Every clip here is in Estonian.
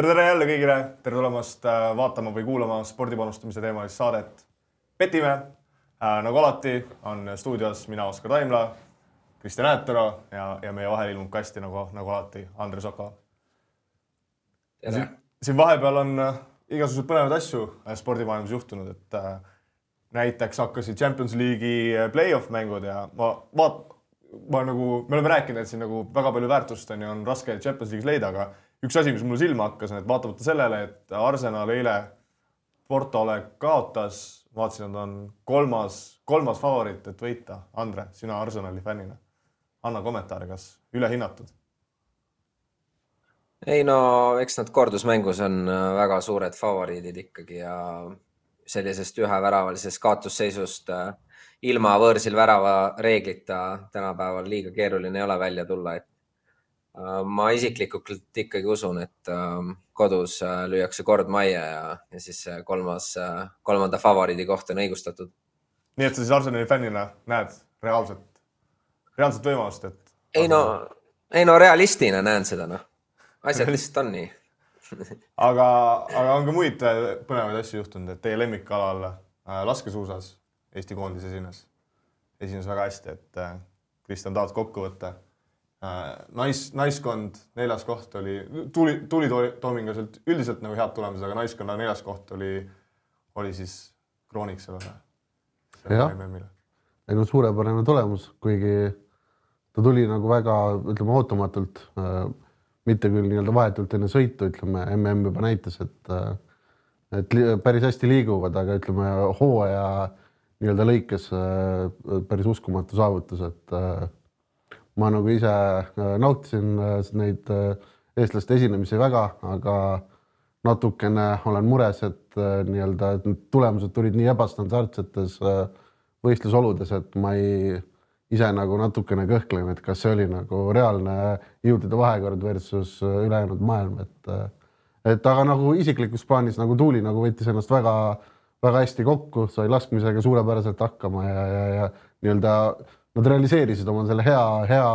tere, tere jälle kõigile, tere tulemast äh, vaatama või kuulama spordipanustamise teemalist saadet Petime. nagu alati on stuudios mina, Oskar Taimla, Kristjan Äätero ja, ja meie vahel ilmub kasti nagu, nagu alati Andres Oka. siin, siin vahepeal on äh, igasuguseid põnevaid asju äh, spordimaailmas juhtunud, et äh, näiteks hakkasid Champions League'i play-off mängud ja ma vaat-, ma nagu, me oleme rääkinud, et siin nagu väga palju väärtust on ju, on raske Champions League'is leida, aga üks asi, mis mulle silma hakkas, on, et vaatamata sellele, et Arsenal eile Portole kaotas, vaatasin, nad on kolmas, kolmas favoriit, et võita. Andre, sina Arsenali fännina, anna kommentaare, kas ülehinnatud? ei no eks nad kordusmängus on äh, väga suured favoriidid ikkagi ja sellisest üheväravalisest kaotusseisust äh, ilma võõrsil värava reeglita tänapäeval liiga keeruline ei ole välja tulla, et ma isiklikult ikkagi usun, et äh, kodus äh, lüüakse kord majja ja, ja siis kolmas, kolmanda favoriidi koht on õigustatud. nii et sa siis Arsenali fännina näed reaalset, reaalset võimalust, et? ei no, ei no realistina näen seda, noh. asjad lihtsalt on nii aga, aga on ka muid põnevaid asju juhtunud, et teie lemmikalal laskesuusas Eesti koondis esines, esines väga hästi, et äh, Kristjan, tahad kokku võtta? Äh, nais, naiskond neljas koht oli, tuli, tuli Toomingaselt üldiselt nagu head tulemused, aga naiskonna neljas koht oli, oli siis krooniks sellele. jah, ei no suurepärane tulemus, kuigi ta tuli nagu väga, ütleme ootamatult, äh, mitte küll nii-öelda vahetult enne sõitu, ütleme, mm juba näitas, et et päris hästi liiguvad, aga ütleme hooaja nii-öelda lõikes äh, päris uskumatu saavutus, et äh, ma nagu ise äh, nautisin neid eestlaste esinemisi väga, aga natukene olen mures, et nii-öelda, tulemused tulid nii ebastandardsetes võistlusoludes, et ma ei, ise nagu natukene kõhklen, et kas see oli nagu reaalne jõudude vahekord versus ülejäänud maailm, et et aga nagu isiklikus plaanis nagu Tuuli nagu võttis ennast väga väga hästi kokku, sai laskmisega suurepäraselt hakkama ja, ja, ja nii-öelda nad realiseerisid oma selle hea, hea,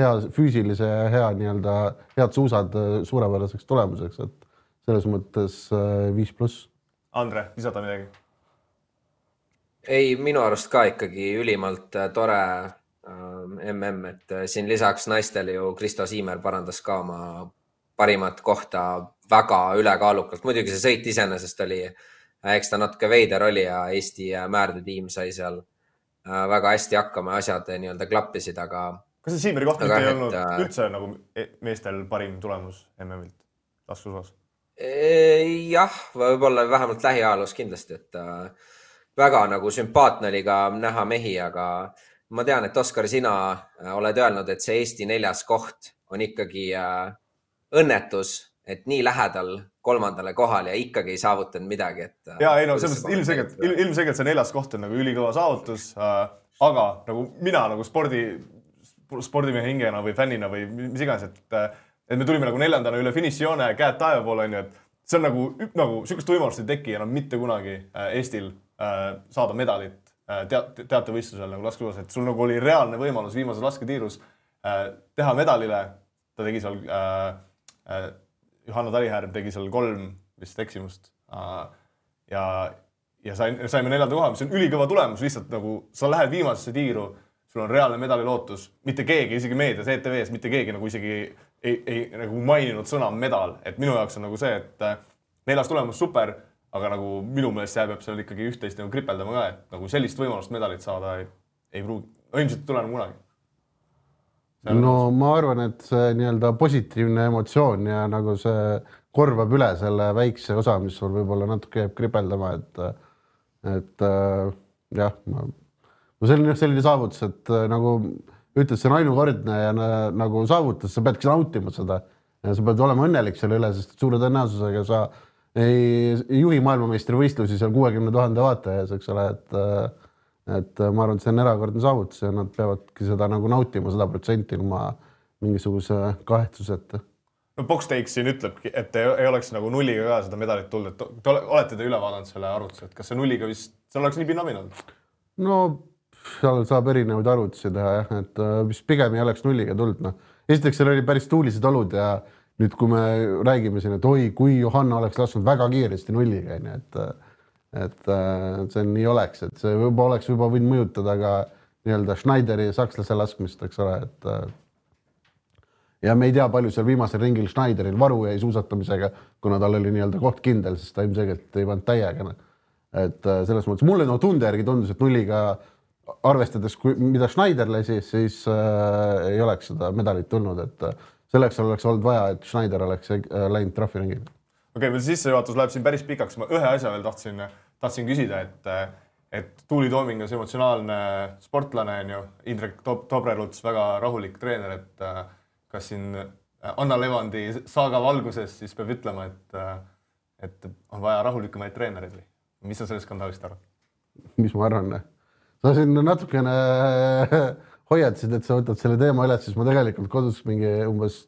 hea füüsilise ja hea nii-öelda head suusad äh, suurepäraseks tulemuseks, et selles mõttes äh, viis pluss. Andre, lisada midagi? ei, minu arust ka ikkagi ülimalt äh, tore mm, et siin lisaks naistele ju Kristo Siimer parandas ka oma parimat kohta väga ülekaalukalt, muidugi see sõit iseenesest oli eks ta natuke veider oli ja Eesti määrdetiim sai seal väga hästi hakkama ja asjad nii-öelda klappisid, aga. kas see Siimeri mitte ei olnud et, äh, üldse nagu e-, meestel parim tulemus MM-ilt laskesuusas? jah, võib-olla vähemalt lähiajaloos kindlasti, et äh, väga nagu sümpaatne oli ka näha mehi, aga ma tean, et Oskar, sina oled öelnud, et see Eesti neljas koht on ikkagi õnnetus, et nii lähedal kolmandale kohale ja ikkagi ei saavutanud midagi, et. Äh, ja ei no selles mõttes ilmselgelt, ilmselgelt see neljas koht on nagu ülikõva saavutus äh,. aga nagu mina nagu spordi, spordimehe hingena või fännina või mis iganes, et, äh, et me tulime nagu neljandana üle finišijoone, käed taeva poole onju, et see on nagu, nagu sihukest võimalust ei teki enam mitte kunagi äh, Eestil äh, saada medalit äh, teate, teatevõistlusel nagu laskesuusas, et sul nagu oli reaalne võimalus viimases lasketiirus äh, teha medalile. ta tegi seal äh, äh, Johanna Talihärm tegi seal kolm vist eksimust. ja, ja sain, saime neljanda koha, mis on ülikõva tulemus, lihtsalt nagu sa lähed viimasesse tiiru, sul on reaalne medalilootus, mitte keegi, isegi meedias, ETV-s mitte keegi nagu isegi ei, ei nagu maininud sõna medal, et minu jaoks on nagu see, et äh, neljas tulemus super, aga nagu minu meelest jääb seal ikkagi üht-teist nagu kripeldama ka, et nagu sellist võimalust medalit saada ei, ei pruugi, ilmselt ei tule enam kunagi no ma arvan, et see nii-öelda positiivne emotsioon ja nagu see korvab üle selle väikse osa, mis sul võib-olla natuke jääb kripeldama, et, et äh, jah, ma, no selline, selline saavutus, et äh, nagu ütled, see on ainukordne ja nagu saavutus, sa peadki nautima seda. Ja sa pead olema õnnelik selle üle, sest suure tõenäosusega sa ei, ei juhi maailmameistrivõistlusi seal kuuekümne tuhande vaataja ees, eks ole, et äh, et äh, ma arvan, et see on erakordne saavutus ja nad peavadki seda nagu nautima sada protsenti ilma mingisuguse kahetsuseta. no Box Takes siin ütlebki, et ei, ei oleks nagu nulliga ka seda medalit tulnud, et te olete te üle vaadanud selle arvutuse, et kas see nulliga vist, seal oleks nii pinnamin olnud? no seal saab erinevaid arvutusi teha jah, et äh, vist pigem ei oleks nulliga tulnud, noh. esiteks seal oli päris tuulised olud ja nüüd, kui me räägime siin, et oi, kui Johanna oleks lasknud väga kiiresti nulliga onju, et et see nii oleks, et see võib-olla oleks juba võinud mõjutada ka nii-öelda Schneideri sakslase laskmist, eks ole, et ja me ei tea, palju seal viimasel ringil Schneideril varu jäi suusatamisega, kuna tal oli nii-öelda koht kindel, sest ta ilmselgelt ei pannud täiega. et selles mõttes mulle no tunde järgi tundus, et nulliga arvestades, mida Schneider lasi, siis äh, ei oleks seda medalit tulnud, et äh, selleks oleks olnud vaja, et Schneider oleks äh, läinud trahviringile. Okei okay,, meil sissejuhatus läheb siin päris pikaks, ma ühe asja veel tahtsin, tahtsin küsida, et, et Tuuli Tooming on emotsionaalne sportlane, on ju, Indrek Tobreluts väga rahulik treener, et kas siin Anna Levandi saaga valguses siis peab ütlema, et, et on vaja rahulikumaid treenereid või mis sa sellest skandaalist arvad? mis ma arvan? sa siin natukene hoiatasid, et sa võtad selle teema üles, siis ma tegelikult kodus mingi umbes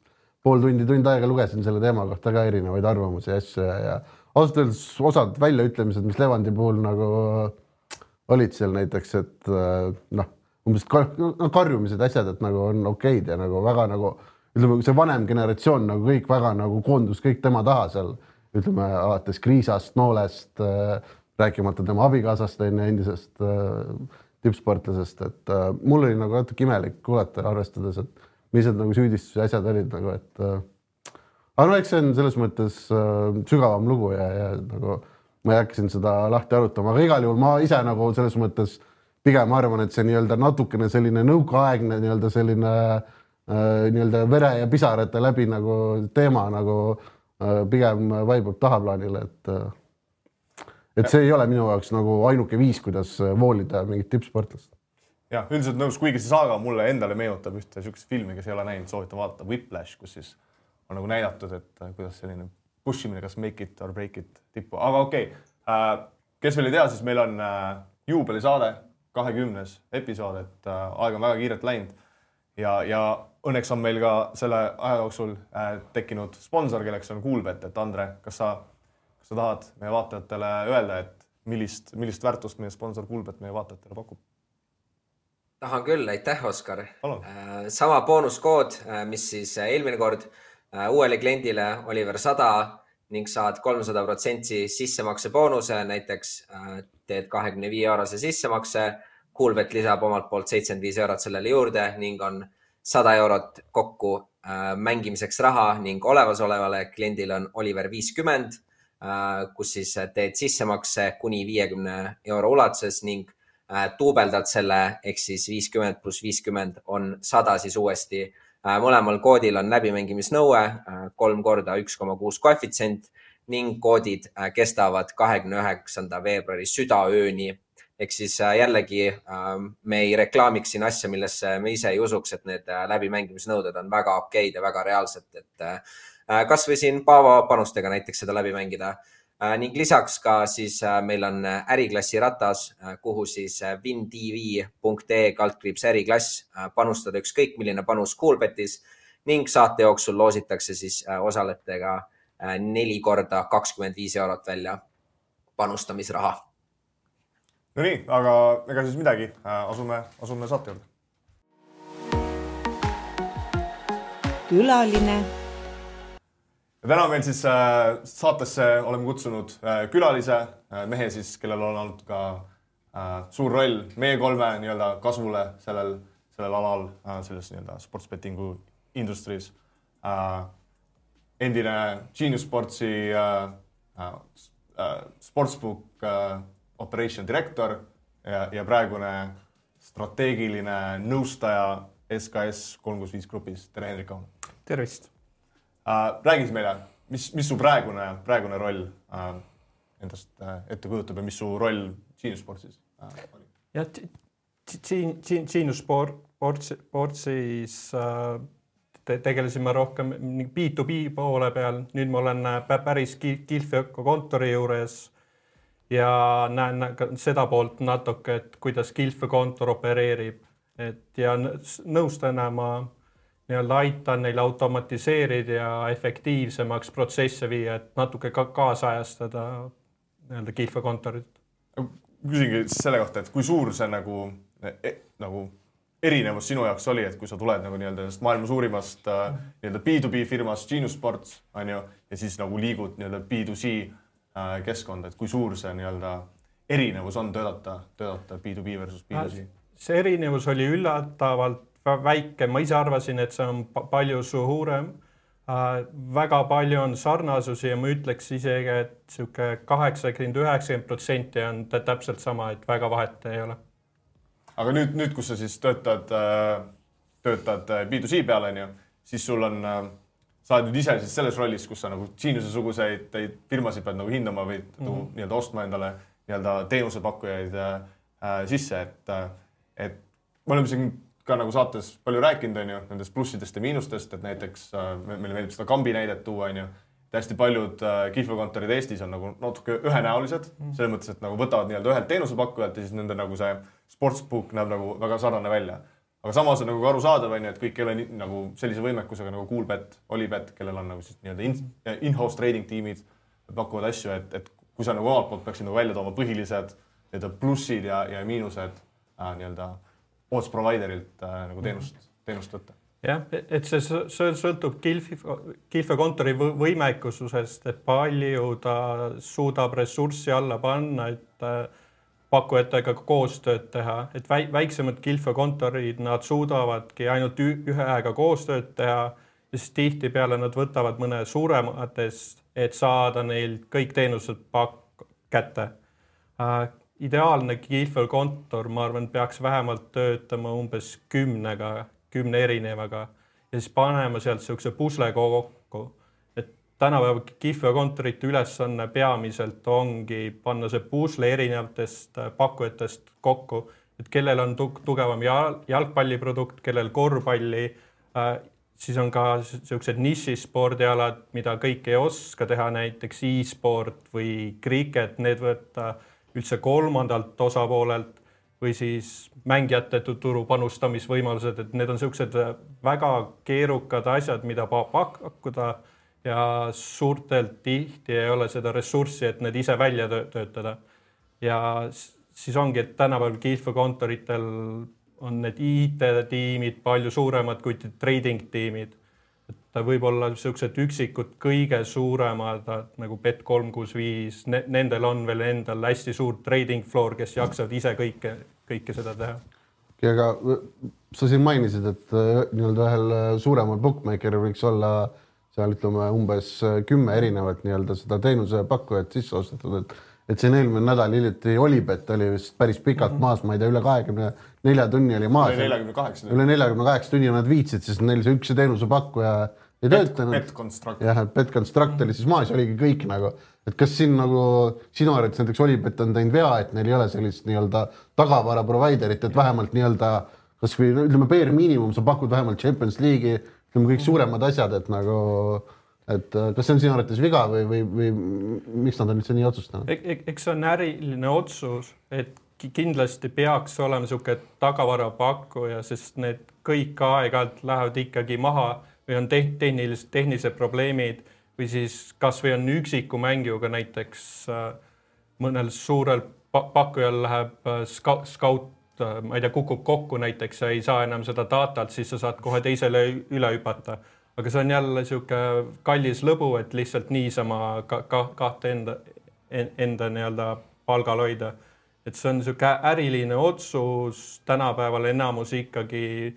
pool tundi, tund aega lugesin selle teema kohta ka erinevaid arvamusi ja asju ja, ja ausalt öeldes osad väljaütlemised, mis Levandi puhul nagu olid seal näiteks, et noh, umbes kar no, karjumised, asjad, et nagu on okeid ja nagu väga nagu ütleme, see vanem generatsioon nagu kõik väga nagu koondus kõik tema taha seal, ütleme alates Kriisast, Noolest äh,, rääkimata tema abikaasast on ju, endisest äh, tippsportlasest, et äh, mul oli nagu natuke imelik kuulata, arvestades, et mis need nagu süüdistuse asjad olid nagu, et äh, aga no eks see on selles mõttes äh, sügavam lugu ja, ja nagu ma ei hakka siin seda lahti arutama, aga igal juhul ma ise nagu selles mõttes pigem arvan, et see nii-öelda natukene selline nõukaaegne nii-öelda selline äh, nii-öelda vere ja pisarate läbi nagu teema nagu äh, pigem vaibub tahaplaanile, et äh, et see ei ole minu jaoks nagu ainuke viis, kuidas voolida mingit tippsportlast. Jah, üldiselt nõus, kuigi see saaga mulle endale meenutab ühte niisugust filmi, kes ei ole näinud, soovitan vaadata, Whiplash, kus siis on nagu näidatud, et äh, kuidas selline push imine, kas make it or break it tippu, aga okei okay. äh,. kes veel ei tea, siis meil on äh, juubelisaade, kahekümnes episood, et aeg on väga kiirelt läinud ja, ja õnneks on meil ka selle aja jooksul tekkinud sponsor, kelleks on Kuulbet, et Andre, kas sa kas sa tahad meie vaatajatele öelda, et millist, millist väärtust meie sponsor Kuulbet meie vaatajatele pakub? Tahan küll, aitäh, Oskar. Äh, sama boonuskood, äh, mis siis äh, eelmine kord uuele kliendile Oliver sada ning saad kolmsada protsenti sissemakse boonuse, näiteks teed kahekümne viie eurose sissemakse. Kuulbet lisab omalt poolt seitsekümmend viis eurot sellele juurde ning on sada eurot kokku mängimiseks raha ning olemasolevale kliendile on Oliver viiskümmend kus siis teed sissemakse kuni viiekümne euro ulatuses ning duubeldad selle ehk siis viiskümmend pluss viiskümmend on sada siis uuesti. Äh, mõlemal koodil on läbimängimisnõue kolm korda üks koma kuus koefitsient ning koodid kestavad kahekümne üheksanda veebruari südaööni ehk siis jällegi me ei reklaamiks siin asja, millesse me ise ei usuks, et need läbimängimisnõuded on väga okeid ja väga reaalsed, et Äh, kasvõi siin Paavo panustega näiteks seda läbi mängida äh, ning lisaks ka siis äh, meil on äriklassi ratas, kuhu siis wintv.ee kaldkriips äriklass panustada ükskõik milline panus Coolbetis ning saate jooksul loositakse siis osalejatega neli korda kakskümmend viis eurot välja panustamisraha. Nonii, aga ega siis midagi, asume, asume saate juurde. külaline ja täna meil siis äh, saatesse oleme kutsunud äh, külalise äh,, mehe siis, kellel on olnud ka äh, suur roll meie kolme nii-öelda kasvule sellel, sellel alal äh,, selles nii-öelda sportsbettingu industry's äh,. endine Genius Sportsi äh, äh, sportsbook äh, operation direktor ja, ja praegune strateegiline nõustaja SKS kolm kuus viis grupis. tere, Hendrik Aun. tervist äh,. Räägi siis meile, mis, mis su praegune, praegune roll äh, endast äh, ette kujutab ja mis su roll Genius Sportsis äh, oli? jah, Genius Sport, Sportsis äh, te tegelesime rohkem B2B poole peal, nüüd ma olen äh, päris Gilfi kontori juures ja näen ka seda poolt natuke, et kuidas Gilfi kontor opereerib, et ja nõustajana ma nii-öelda aitan neil automatiseerida ja efektiivsemaks protsesse viia, et natuke ka kaasajastada nii-öelda kihlveokontorit. küsingi selle kohta, et kui suur see nagu e,, nagu erinevus sinu jaoks oli, et kui sa tuled nagu nii-öelda sellest maailma suurimast äh, nii-öelda B2B firmast Genius Sports on ju, ja siis nagu liigud nii-öelda B2C äh, keskkonda, et kui suur see nii-öelda erinevus on töötada, töötada B2B versus B2C? see erinevus oli üllatavalt väike, ma ise arvasin, et see on palju suurem äh,. väga palju on sarnasusi ja ma ütleks isegi, et sihuke kaheksakümmend, üheksakümmend protsenti on täpselt sama, et väga vahet ei ole aga nüüd, nüüd, kus sa siis töötad, äh, töötad äh, B2C peal, on ju, siis sul on, äh, sa oled nüüd ise siis selles rollis, kus sa nagu Geniuse-suguseid firmasid pead nagu hindama või mm -hmm. nii-öelda ostma endale nii-öelda teenusepakkujaid äh, sisse, et, et me oleme siin ka nagu saates palju rääkinud, on ju, nendest plussidest ja miinustest, et näiteks äh, meile meeldib seda kambi näidet tuua, on ju hästi paljud äh, kihlveokontorid Eestis on nagu natuke ühenäolised mm., selles mõttes, et nagu võtavad nii-öelda ühelt teenusepakkujalt ja siis nende nagu see sportsbook näeb nagu väga sarnane välja. aga samas on nagu arusaadav, on ju, et kõik ei ole nii, nagu sellise võimekusega nagu Coolbet, Olibet, kellel on nagu siis nii-öelda in-house trading tiimid, pakuvad asju, et, et kui sa nagu omalt poolt peaksid nagu välja tooma põhilised nii-öelda plussid ja, ja miinused äh, nii-öelda odds provider'ilt äh, nagu teenust, teenust võtta. Jah, et see sõltub Gilfi, Gilfi kontori võimekusest, et palju ta suudab ressurssi alla panna, et äh, pakkujatega koostööd teha, et väiksemad Gilfi kontorid, nad suudavadki ainult ühega koostööd teha ja siis tihtipeale nad võtavad mõne suurematest, et saada neil kõik teenused pakk kätte. Äh, ideaalne Gilfi kontor, ma arvan, peaks vähemalt töötama umbes kümnega kümne erinevaga ja siis panema sealt niisuguse pusle kokku. et tänapäeva Kihva kontorite ülesanne peamiselt ongi panna see pusle erinevatest äh, pakkujatest kokku, et kellel on tugevam jalgpalliprodukt, kellel korvpalli äh, siis on ka niisugused nišispordialad, mida kõik ei oska teha, näiteks e-sport või kriket, need võtta üldse kolmandalt osapoolelt või siis mängijate turu panustamisvõimalused, et need on niisugused väga keerukad asjad, mida pakkuda ja suurtelt tihti ei ole seda ressurssi, et need ise välja töötada. ja siis ongi, et tänapäeval kihlveokontoritel on need IT-tiimid palju suuremad kui trading tiimid ta võib olla niisugused üksikud kõige suuremad nagu Bet kolm kuus viis, nendel on veel endal hästi suur trading floor, kes jaksavad ise kõike, kõike seda teha. aga sa siin mainisid, et äh, nii-öelda ühel äh, suuremal bookmaker'il võiks olla seal ütleme umbes äh, kümme erinevat nii-öelda seda teenusepakkujat sisse ostetud, et et siin eelmine nädal hiljuti Olipet oli vist päris pikalt mm -hmm. maas, ma ei tea, üle kahekümne nelja tunni oli maas. üle neljakümne kaheksa. üle neljakümne kaheksa tunni nad viitsid, sest neil see üks teenusepakkuja ei töötanud. Betconstruct. jah, et Betconstruct oli siis maas ja oligi kõik nagu, et kas siin nagu sinu arvates näiteks Olipet on teinud vea, et neil ei ole sellist nii-öelda tagavara provider'it, et vähemalt nii-öelda kasvõi ütleme, bare miinimum, sa pakud vähemalt Champions League'i, ütleme kõik suuremad asjad, et nagu et äh, kas see on sinu arvates viga või, või, või miks nad on üldse nii otsustanud eks see on äriline otsus, et kindlasti peaks olema niisugune tagavarapakkuja, sest need kõik aeg-ajalt lähevad ikkagi maha või on tehnilised, tehnilised probleemid või siis kasvõi on üksiku mängijaga näiteks äh, mõnel suurel pakkujal läheb äh, skaut, äh, ma ei tea, kukub kokku näiteks ja ei saa enam seda datat, siis sa saad kohe teisele üle hüpata. aga see on jälle niisugune kallis lõbu, et lihtsalt niisama ka, ka, kahte enda, enda nii-öelda palgal hoida. et see on niisugune äriline otsus, tänapäeval enamus ikkagi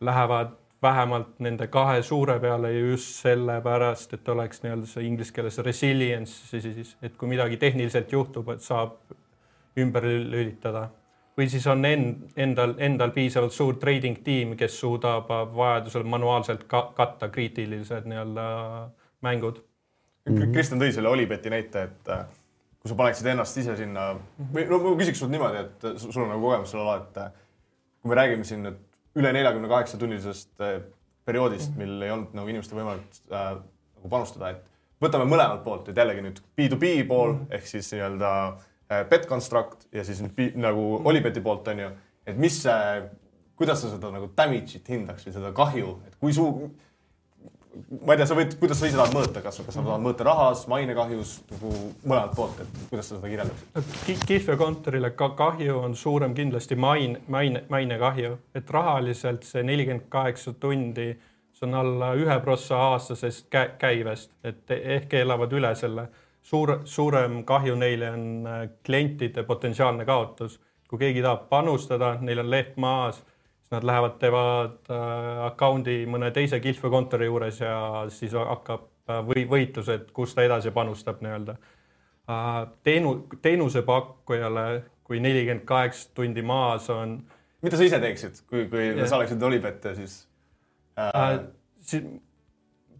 lähevad vähemalt nende kahe suure peale just sellepärast, et oleks nii-öelda see inglise keeles resilience siis, et kui midagi tehniliselt juhtub, et saab ümber lülitada. või siis on end, endal, endal piisavalt suur trading tiim, kes suudab vajadusel manuaalselt ka, katta kriitilised nii-öelda mängud. Mm -hmm.. Kristjan tõi selle Olibeti näite, et äh, kui sa paneksid ennast ise sinna või no ma küsiks sult niimoodi, et sul on nagu kogemus selle ala, et äh, kui me räägime siin nüüd üle neljakümne kaheksa tunnisest äh, perioodist, mil ei olnud nagu inimestel võimalik äh, nagu panustada, et võtame mõlemalt poolt, et jällegi nüüd B2B pool mm -hmm. ehk siis nii-öelda äh, Betconstruct ja siis nüüd B, nagu Olibeti poolt on ju, et mis see, kuidas sa seda nagu damage'it hindaks või seda kahju, et kui suur, ma ei tea, sa võid, kuidas sa ise tahad mõõta, kas, kas sa tahad mõõta rahas, mainekahjus nagu mõlemalt poolt, et kuidas sa seda kirjeldaksid? kihlveokontorile ka kahju on suurem kindlasti main, maine, mainekahju, et rahaliselt see nelikümmend kaheksa tundi, see on alla ühe prossa aastasest kä käivest, et ehk elavad üle selle. suur, suurem kahju neile on äh, klientide potentsiaalne kaotus. kui keegi tahab panustada, neil on leht maas Nad lähevad, teevad äh, account'i mõne teise kihlveokontori juures ja siis hakkab äh, või võitlus, et kus ta edasi panustab nii-öelda äh,. teenu, teenusepakkujale, kui nelikümmend kaheksa tundi maas on. mida sa ise teeksid, kui, kui yeah. sa oleksid Olipet ja siis? Äh, siis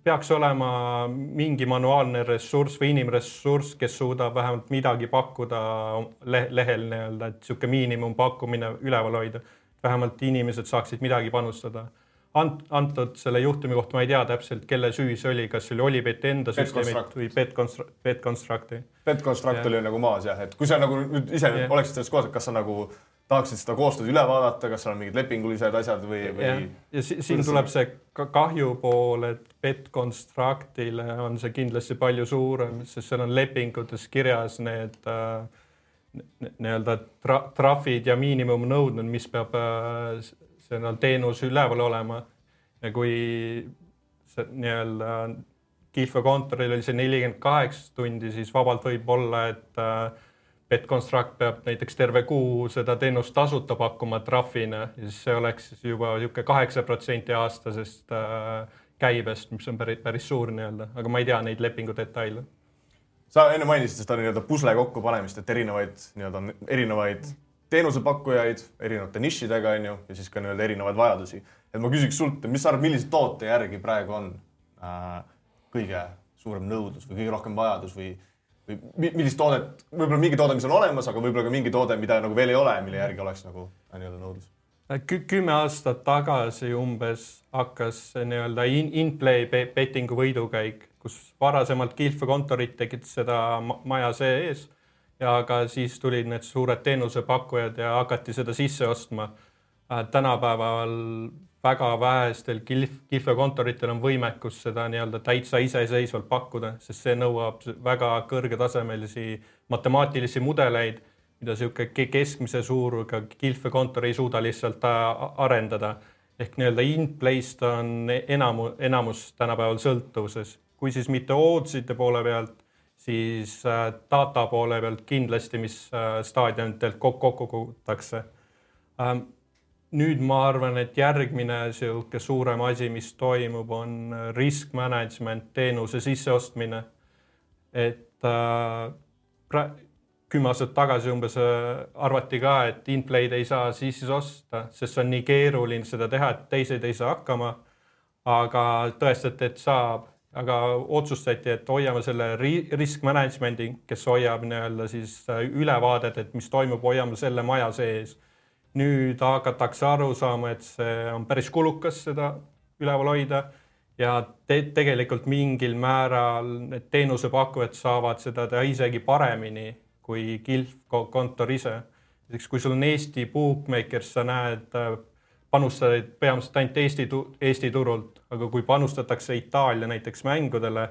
peaks olema mingi manuaalne ressurss või inimressurss, kes suudab vähemalt midagi pakkuda lehel nii-öelda, et niisugune miinimumpakkumine üleval hoida vähemalt inimesed saaksid midagi panustada. Ant-, antud selle juhtumi kohta ma ei tea täpselt, kelle süü see oli, kas see oli Olipeti enda süsteemid või Betconstru-, Betconstructi. Betconstruct oli nagu maas jah, et kui sa nagu nüüd ise yeah. oleksid selles kohas, et kas sa nagu tahaksid seda koostööd üle vaadata, kas seal on mingid lepingulised asjad või, või? ja, ja si siin tuleb see kahju pool, et Betconstructile on see kindlasti palju suurem, sest seal on lepingutes kirjas need äh, nii-öelda tra trahvid ja miinimumnõudmed, mis peab äh, see teenus üleval olema. ja kui see nii-öelda kihlveokontoril oli see nelikümmend kaheksa tundi, siis vabalt võib olla, et äh, Betconstruct peab näiteks terve kuu seda teenust tasuta pakkuma trahvina. Ja siis see oleks siis juba niisugune kaheksa protsenti aastasest äh, käibest, mis on päris, päris suur nii-öelda, aga ma ei tea neid lepingu detaile sa enne mainisid seda nii-öelda pusle kokkupanemist, et erinevaid nii-öelda erinevaid teenusepakkujaid erinevate nišidega onju ja siis ka nii-öelda erinevaid vajadusi. et ma küsiks sult, mis sa arvad, millise toote järgi praegu on äh, kõige suurem nõudlus või kõige rohkem vajadus või, või millist toodet, võib-olla mingi toode, mis on olemas, aga võib-olla ka mingi toode, mida nagu veel ei ole, mille järgi oleks nagu äh, nii-öelda nõudlus Kü? kümme aastat tagasi umbes hakkas nii-öelda in-play bettingu võidukäik kus varasemalt kihlveokontorid tegid seda maja sees ja ka siis tulid need suured teenusepakkujad ja hakati seda sisse ostma. Äh, tänapäeval väga vähestel kilf, kihlveokontoritel on võimekus seda nii-öelda täitsa iseseisvalt pakkuda, sest see nõuab väga kõrgetasemelisi matemaatilisi mudeleid, mida niisugune keskmise suurusega kihlveokontor ei suuda lihtsalt äh, arendada. ehk nii-öelda in-place on enamus, enamus tänapäeval sõltuvuses kui siis mitte odds'ide poole pealt, siis äh, data poole pealt kindlasti, mis äh, staadionitelt kokku kogutakse. Ähm, nüüd ma arvan, et järgmine niisugune suurem asi, mis toimub, on äh, risk management teenuse sisseostmine. et äh, kümme aastat tagasi umbes arvati ka, et in-play'd ei saa sisse osta, sest see on nii keeruline seda teha, et teised ei saa hakkama. aga tõestati, et saab aga otsustati, et hoiame selle risk management'i, kes hoiab nii-öelda siis äh, ülevaadet, et mis toimub, hoiame selle maja sees. nüüd hakatakse aru saama, et see on päris kulukas seda üleval hoida ja te tegelikult mingil määral need teenusepakkujad saavad seda teha isegi paremini kui kihlkontor ise. näiteks kui sul on Eesti bookmakers, sa näed äh, panustajaid peamiselt ainult Eesti, Eesti turult, aga kui panustatakse Itaalia näiteks mängudele,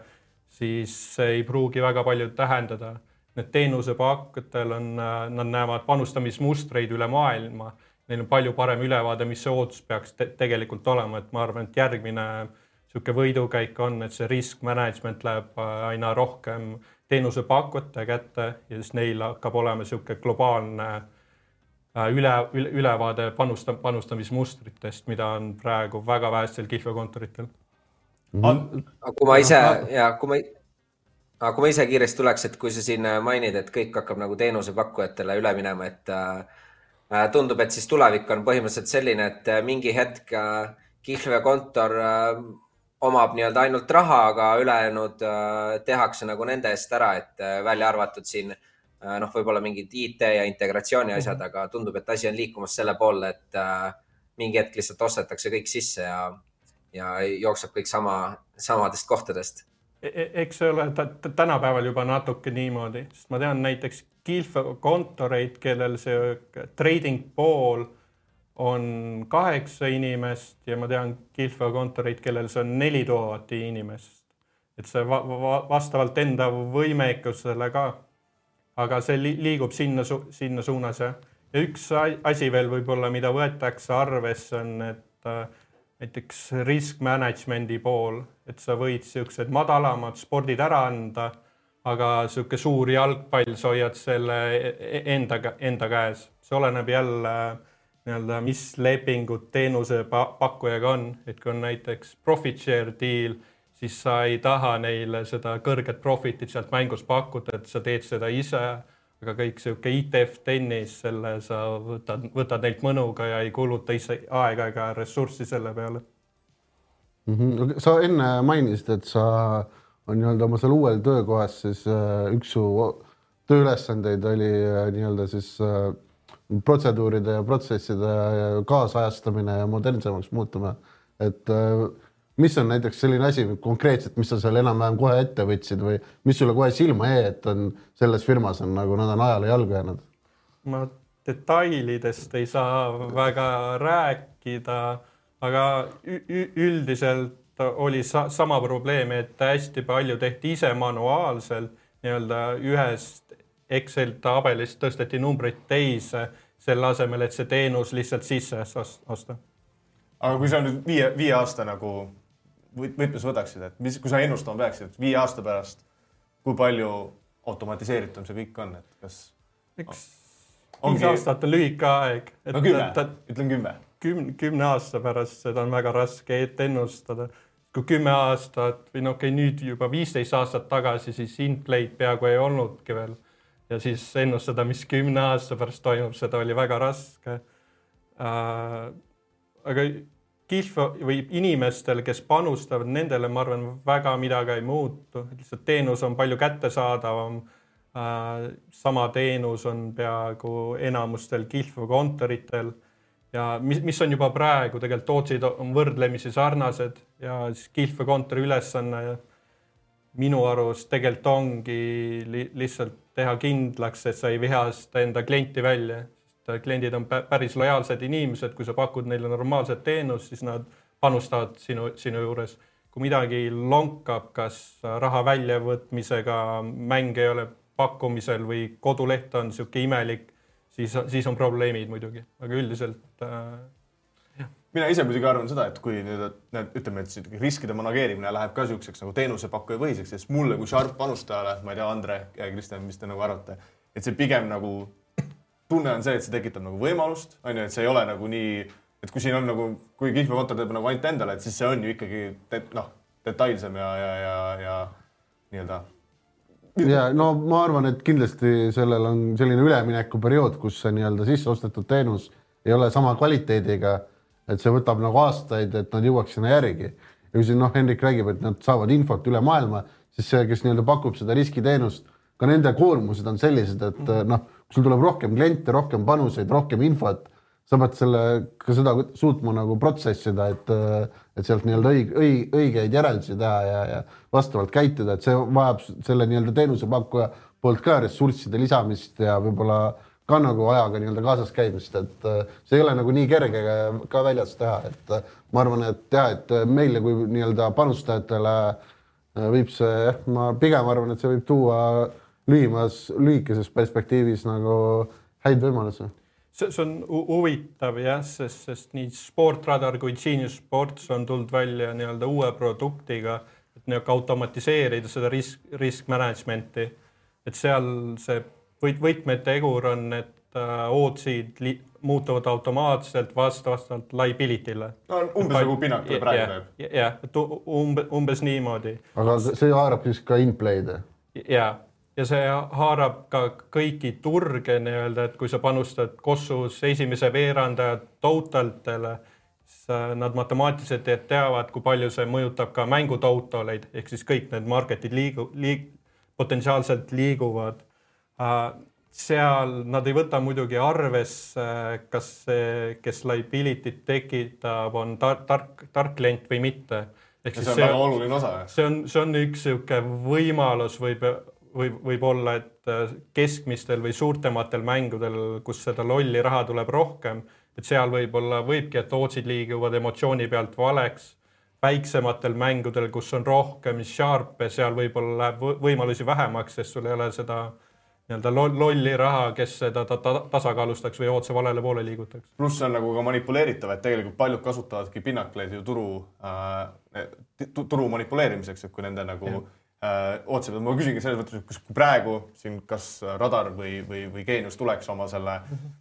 siis see ei pruugi väga palju tähendada. Need teenusepakkujatel on, nad näevad panustamismustreid üle maailma, neil on palju parem ülevaade, mis see ootus peaks te tegelikult olema, et ma arvan, et järgmine niisugune võidukäik on, et see risk management läheb aina rohkem teenusepakkujate kätte ja siis neil hakkab olema niisugune globaalne Äh, üle, üle, ülevaade panusta, panustamismustritest, mida on praegu väga vähestel kihlveokontoritel mm. kui ma ise ja kui ma, aga kui ma ise kiiresti tuleks, et kui sa siin mainid, et kõik hakkab nagu teenusepakkujatele üle minema, et äh, äh tundub, et siis tulevik on põhimõtteliselt selline, et äh, mingi hetk äh, kihlveokontor äh, omab nii-öelda ainult raha, aga ülejäänud äh, tehakse nagu nende eest ära, et äh, välja arvatud siin äh, Äh, noh, võib-olla mingid IT ja integratsiooni asjad -hmm. aga tundub, et asi on liikumas selle poole, et äh, mingi hetk lihtsalt ostetakse kõik sisse ja, ja jookseb kõik sama, samadest kohtadest e. e eks see ole tänapäeval juba natuke niimoodi, sest ma tean näiteks kihlveokontoreid, kellel see trading pool on kaheksa inimest ja ma tean Kilfo kontoreid, kellel see on neli tuhat inimest. et see va va vastavalt enda võimekusele ka. aga see li liigub sinna su, sinna suunas jah. ja üks asi veel võib-olla, mida võetakse arvesse, on, et äh, näiteks risk management'i pool, et sa võid siuksed madalamad spordid ära anda, aga sihuke suur jalgpall, sa hoiad selle e-, e-, enda, enda käes, see oleneb jälle nii-öelda, mis lepingud teenusepakkujaga on, et kui on näiteks profit share deal, siis sa ei taha neile seda kõrget profit'it sealt mängust pakkuda, et sa teed seda ise. aga kõik sihuke ITF tennis, selle sa võtad, võtad neilt mõnuga ja ei kuluta ise aega ega ressurssi selle peale mm. -hmm. sa enne mainisid, et sa on nii-öelda oma seal uuel töökohas, siis äh, üks su tööülesandeid oli äh, nii-öelda siis äh, protseduuride ja protsesside kaasajastamine ja modernsemaks muutuma. et äh, mis on näiteks selline asi konkreetselt, mis sa seal enam-vähem kohe ette võtsid või mis sulle kohe silma jäi, et on selles firmas on nagu nad on ajale jalgu jäänud? ma detailidest ei saa väga rääkida, aga üldiselt oli sa sama probleem, et hästi palju tehti ise manuaalselt nii-öelda ühest Excel tabelist tõsteti numbreid teise, selle asemel, et see teenus lihtsalt sisse osta. aga kui sa nüüd viie, viie aasta nagu võtmes võtaksid, et mis, kui sa ennustama peaksid, et viie aasta pärast, kui palju automatiseeritum see kõik on, et kas? eks ongi... viis aastat on lühike aeg. no kümme, ütlen kümme. kümne, kümne aasta pärast seda on väga raske ette ennustada. kui kümme aastat või no okei okay,, nüüd juba viisteist aastat tagasi, siis Inplay'd peaaegu ei olnudki veel ja siis ennustada, mis kümne aasta pärast toimub, seda oli väga raske äh,. aga Kihv või inimestel, kes panustavad, nendele ma arvan, väga midagi ei muutu, lihtsalt teenus on palju kättesaadavam äh,. sama teenus on peaaegu enamustel Kihv kontoritel ja mis, mis on juba praegu tegelikult Tootsid on võrdlemisi sarnased ja siis Kihv kontori ülesanne minu arust tegelikult ongi li lihtsalt teha kindlaks, et sa ei vihasta enda klienti välja, sest kliendid on päris lojaalsed inimesed, kui sa pakud neile normaalset teenust, siis nad panustavad sinu, sinu juures. kui midagi lonkab, kas raha väljavõtmisega, mäng ei ole pakkumisel või koduleht on niisugune imelik, siis, siis on probleemid muidugi, aga üldiselt äh, mina ise muidugi arvan seda, et kui nüüd need, ütleme, et riskide manageerimine läheb ka niisuguseks nagu teenusepakkuja põhiseks, siis mulle kui sharp panustajale, ma ei tea, Andre ja Kristjan, mis te nagu arvate, et see pigem nagu tunne on see, et see tekitab nagu võimalust, on ju, et see ei ole nagu nii, et kui siin on nagu, kui kihlveokontor teeb nagu ainult endale, et siis see on ju ikkagi noh, detailsem ja, ja, ja, ja nii-öelda. Ja no ma arvan, et kindlasti sellel on selline üleminekuperiood, kus see nii-öelda sisse ostetud teenus ei ole sama kvaliteediga et see võtab nagu aastaid, et nad jõuaks sinna järgi. ja kui siin noh, Hendrik räägib, et nad saavad infot üle maailma, siis see, kes nii-öelda pakub seda riskiteenust, ka nende koormused on sellised, et mhm. noh, sul tuleb rohkem kliente, rohkem panuseid, rohkem infot, sa pead selle, ka seda suutma nagu protsessida, et, et sealt nii-öelda õig, õig, õigeid järeldusi teha ja, ja vastavalt käituda, et see vajab selle nii-öelda teenusepakkuja poolt ka ressursside lisamist ja võib-olla ka nagu ajaga nii-öelda kaasas käimist, et äh, see ei ole nagu nii kerge ka väljas teha, et äh, ma arvan, et jah, et äh, meile kui nii-öelda panustajatele võib see, jah, ma pigem arvan, et see võib tuua lühimas, lühikeses perspektiivis nagu häid võimalusi see, see on huvitav jah, sest, sest nii Sportradar kui Genius Sports on tulnud välja nii-öelda uue produktiga, et nii-öelda automatiseerida seda risk, risk management'i. et seal see võt-, võtmetegur on, et äh, ootsid muutuvad automaatselt vast-, vastavalt liability'le. no umbes nagu Pinnak praegu teeb. jah, et umbe, umbes niimoodi. aga see haarab siis ka in-play'd? ja, ja see haarab ka kõiki turge nii-öelda, et kui sa panustad Kossus esimese veerandaja totaltele, siis äh, nad matemaatiliselt teavad, kui palju see mõjutab ka mängu total'eid ehk siis kõik need market'id liigu-, liig-, potentsiaalselt liiguvad seal nad ei võta muidugi arvesse, kas see, kes liability't tekitab, on tark, tark, tark klient või mitte. ehk siis see on väga oluline osa. see on, see on üks niisugune võimalus võib, võib, võib-olla, et äh, keskmistel või suurtematel mängudel, kus seda lolli raha tuleb rohkem, et seal võib-olla võibki, et otsid liiguvad emotsiooni pealt valeks. väiksematel mängudel, kus on rohkem sharp'e, seal võib-olla läheb võimalusi vähemaks, sest sul ei ole seda nii-öelda lolli raha, kes seda ta, ta, tasakaalustaks või otse valele poole liigutaks. pluss see on nagu ka manipuleeritav, et tegelikult paljud kasutavadki pinnakleid ju turu äh,, turu manipuleerimiseks, et kui nende nagu ja äh, ootasid, ma küsingi selles mõttes, et kas praegu siin kas Radar või, või, või Geenius tuleks oma selle -hmm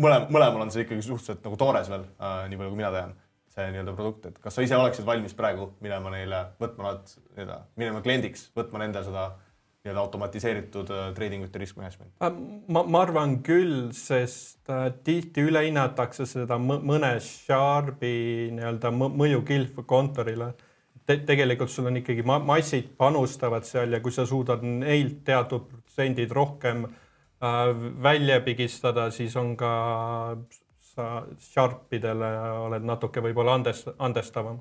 mõlem, mõlemal on see ikkagi suhteliselt nagu toores veel äh,, nii palju kui mina tean, see nii-öelda produkt, et kas sa ise oleksid valmis praegu minema neile, võtma nad nii-öelda, minema kliendiks, võtma nende seda nii-öelda automatiseeritud äh, trading ute risk management? Äh, ma, ma arvan küll, sest äh, tihti ülehinnatakse seda mõne Sharpi nii-öelda mõju kilpkontorile Te. tegelikult sul on ikkagi ma massid panustavad seal ja kui sa suudad neilt teatud protsendid rohkem Äh, välja pigistada, siis on ka sa Sharpidele oled natuke võib-olla andest-, andestavam.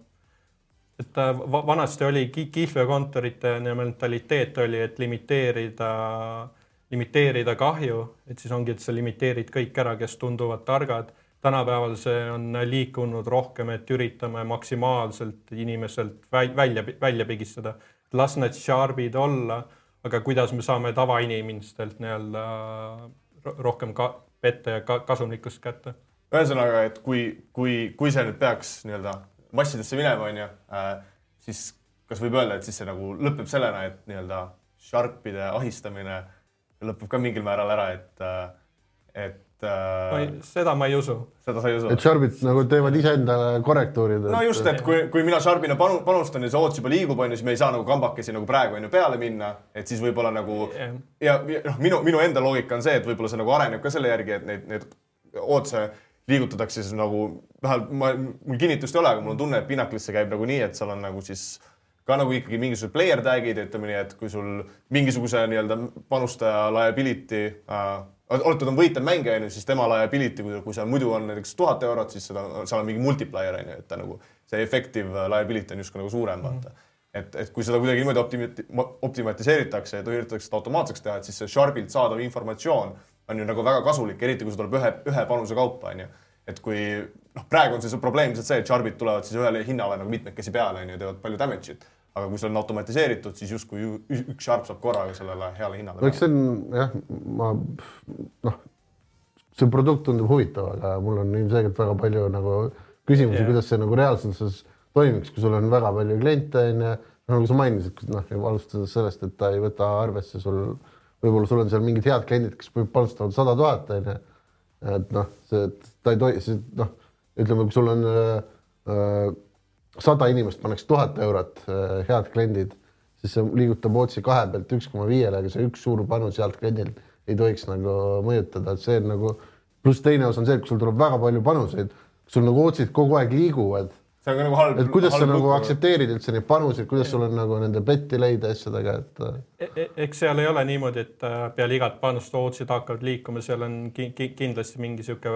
Et vanasti oli kihlveokontorite mentaliteet oli, et limiteerida, limiteerida kahju, et siis ongi, et sa limiteerid kõik ära, kes tunduvad targad. tänapäeval see on liikunud rohkem, et üritame maksimaalselt inimeselt välja, välja pigistada. las need Sharpid olla aga kuidas me saame tavainimestelt nii-öelda rohkem ka petta ja ka kasumlikkust kätte? ühesõnaga, et kui, kui, kui see nüüd peaks nii-öelda massidesse minema, onju, äh, siis kas võib öelda, et siis see nagu lõpeb sellena, et nii-öelda Sharpide ahistamine lõpeb ka mingil määral ära, et, äh, et ma ei, seda ma ei usu. seda sa ei usu? et Sharbid nagu teevad iseendale korrektuurid. no just, et kui, kui mina Sharbina panu, panustan ja see oots juba liigub, onju, siis me ei saa nagu kambakesi nagu praegu onju peale minna, et siis võib-olla nagu yeah. ja, ja noh, minu, minu enda loogika on see, et võib-olla see nagu areneb ka selle järgi, et neid, neid ootse liigutatakse siis nagu vähemalt ma, mul kinnitust ei ole, aga mul on tunne, et Pinnaclisse käib nagu nii, et seal on nagu siis ka nagu ikkagi mingisugused player tag'id, ütleme nii, et kui sul mingisuguse nii-öelda panustaja liability äh, olete ta on võitlev mängija, onju, siis tema liability, kui, kui seal muidu on näiteks tuhat eurot, siis seda, seal on mingi multiplier onju, et ta nagu see effective liability on justkui nagu suurem, vaata mm. -hmm et, et kui seda kuidagi niimoodi optimi-, optimatiseeritakse ja üritatakse seda automaatseks teha, et siis see Sharpilt saadav informatsioon on ju nagu väga kasulik, eriti kui see tuleb ühe, ühe panuse kaupa, onju. et kui noh, praegu on see probleem lihtsalt see, et Sharpid tulevad siis ühele hinnale nagu mitmekesi peale, onju, teevad palju damage'it aga kui see on automatiseeritud, siis justkui üks sharp saab korraga sellele heale hinnale. no eks see on jah, ma noh, see produkt tundub huvitav, aga mul on ilmselgelt väga palju nagu küsimusi yeah., kuidas see nagu reaalsuses toimiks, kui sul on väga palju kliente onju, nagu sa mainisid, noh alustades sellest, et ta ei võta arvesse sul, võib-olla sul on seal mingid head kliendid, kes panustavad sada tuhat onju. et noh, see, ta ei tohi, noh, ütleme, kui sul on äh, sada inimest pannakse tuhat eurot, äh, head kliendid, siis see liigutab otsi kahe pealt üks koma viiele, aga see üks suur panus healt kliendilt ei tohiks nagu mõjutada, et see on nagu, pluss teine osa on see, et kui sul tuleb väga palju panuseid, sul nagu otsid kogu aeg liiguvad. See on ka nagu halb. et kuidas sa nagu aktsepteerid üldse neid panuseid, kuidas sul on nagu nende betti leida asjadega, et e. e eks seal ei ole niimoodi, et äh, peale igat panust otsid hakkavad liikuma, seal on ki ki kindlasti mingi sihuke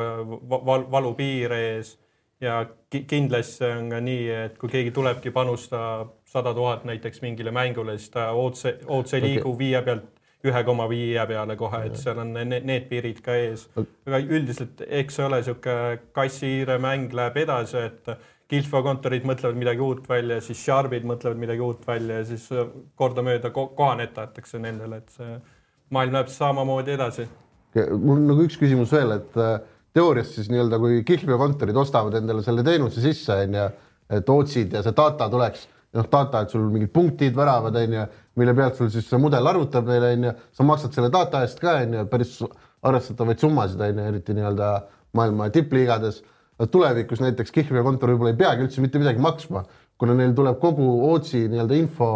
val valupiir ees ja kindlasti on ka nii, et kui keegi tulebki panustada sada tuhat näiteks mingile mängule, siis ta otse, otse ei liigu okay. viie pealt ühe koma viie peale kohe, et seal on need, need piirid ka ees. aga üldiselt, eks see ole niisugune kassihiire mäng läheb edasi, et kilfokontorid mõtlevad midagi uut välja, siis Sharbid mõtlevad midagi uut välja ja siis kordamööda kohanetatakse nendele, et see maailm läheb samamoodi edasi. mul nagu üks küsimus veel, et äh, teoorias siis nii-öelda, kui kihlveokontorid ostavad endale selle teenuse sisse, on ju, et otsid ja see data tuleks, noh, data, et sul mingid punktid, väravad, on ju, mille pealt sul siis see mudel arvutab neile, on ju, sa maksad selle data eest ka, on ju, päris arvestatavaid summasid, on ju, eriti nii-öelda maailma tippliigades. Tulevikus näiteks kihlveokontor võib-olla ei peagi üldse mitte midagi maksma, kuna neil tuleb kogu Ootsi nii-öelda info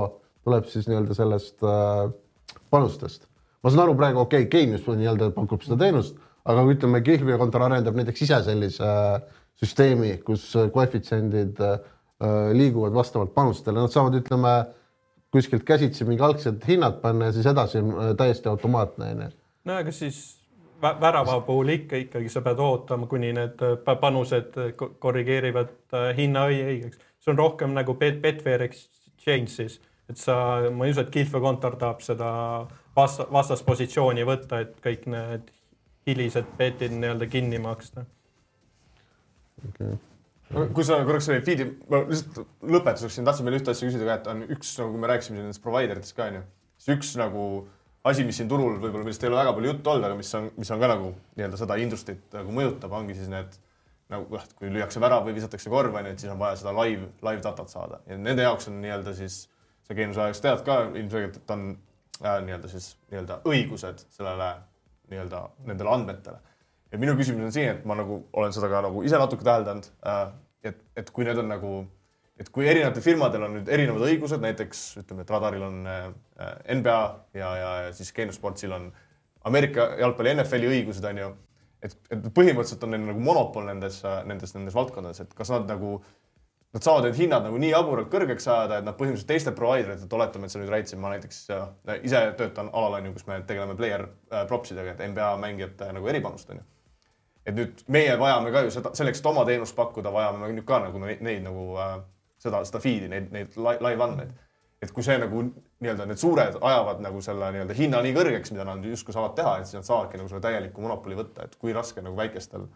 tuleb siis nii-öelda sellest äh, panustest. ma saan aru praegu, okei okay,, Keenius nii-öelda pakub seda teenust aga kui ütleme, kihlveokontor arendab näiteks ise sellise äh, süsteemi, kus äh, koefitsiendid äh, liiguvad vastavalt panustele, nad saavad, ütleme kuskilt käsitsi mingi algsed hinnad panna ja siis edasi on täiesti automaatne onju. no aga siis värava puhul ikka ikkagi sa pead ootama, kuni need panused korrigeerivad hinna õigeks. see on rohkem nagu Betfair Exchange siis, et sa, ma ei usu, et kihlveokontor tahab seda vasta, vastaspositsiooni võtta, et kõik need hilised betid nii-öelda kinni maksta. okay kui sa korraks selle feed'i, ma lihtsalt lõpetuseks siin tahtsin veel ühte asja küsida ka, et on üks nagu, me rääkisime siin nendest provider itest ka onju, siis üks nagu asi, mis siin turul võib-olla, millest ei ole väga palju juttu olnud, aga mis on, mis on ka nagu nii-öelda seda industry't nagu mõjutab, ongi siis need nagu noh, kui lüüakse värav või visatakse korv onju, et siis on vaja seda live, live datat saada. Ja nende jaoks on nii-öelda siis, sa Geeniuse ajaks tead ka ilmselgelt, et on äh, nii-öelda siis nii-öelda õigused sellele nii-öelda nendele andmetele. Ja minu küsimus on siin, et ma nagu olen seda ka nagu ise natuke täheldanud äh,, et, et kui need on nagu, et kui erinevatel firmadel on nüüd erinevad õigused, näiteks ütleme, et Radaril on äh, NBA ja, ja, siis Geenius Sportsil on Ameerika jalgpalli NFL-i õigused, on ju. et, et põhimõtteliselt on neil nagu monopol nendes, nendes, nendes valdkondades, et kas nad nagu Nad saavad need hinnad nagu nii jaburalt kõrgeks ajada, et nad põhimõtteliselt teiste provider itelt, oletame, et sa nüüd rääkisid, ma näiteks äh, ise töötan alal, on ju, kus me tegeleme player äh, props idega, et NBA mängijate nagu eripanust, on ju et nüüd meie vajame ka ju seda, selleks, et oma teenust pakkuda, vajame nüüd ka nagu neid, neid nagu äh, seda, seda feed'i, neid, neid live andmeid. et kui see nagu nii-öelda need suured ajavad nagu selle nii-öelda hinna nii kõrgeks, mida nad justkui saavad teha, et siis nad saavadki nagu selle täieliku monopoli võtta, et kui raske nagu väikestel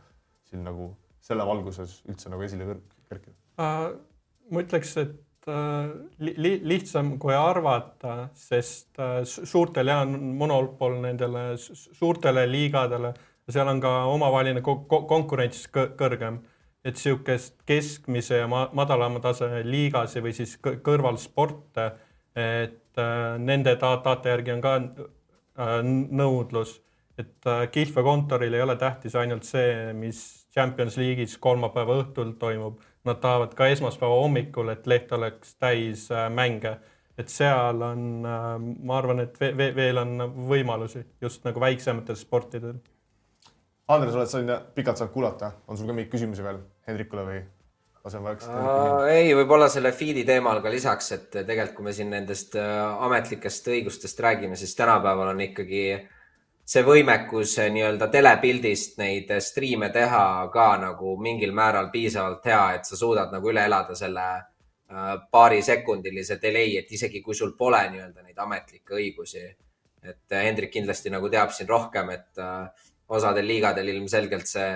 siin nagu selle valguses üldse nagu esile kerkida uh,? ma ütleks, et uh, li lihtsam kui arvata, sest uh, suurtel ja on monopol nendele suurtele liigadele seal on ka omavaheline konkurents kõrgem, et niisugust keskmise ja madalama taseme liigasi või siis kõrvalsporte, et äh, nende data järgi on ka äh, nõudlus, et äh, kihlveokontoril ei ole tähtis ainult see, mis Champions League'is kolmapäeva õhtul toimub, nad tahavad ka esmaspäeva hommikul, et leht oleks täis mänge. Et seal on, ma arvan, et veel on võimalusi just nagu väiksematel sportidel Andres, oled sa pikalt saanud kuulata, on sul ka mingeid küsimusi veel Hendrikule või laseme vaikselt uh,? ei, võib-olla selle feed'i teemal ka lisaks, et tegelikult, kui me siin nendest äh, ametlikest õigustest räägime, siis tänapäeval on ikkagi see võimekus äh, nii-öelda telepildist neid äh, striime teha ka nagu mingil määral piisavalt hea, et sa suudad nagu üle elada selle paarisekundilise delay, et isegi kui sul pole nii-öelda neid ametlikke õigusi. et Hendrik kindlasti nagu teab siin rohkem, et osadel liigadel ilmselgelt see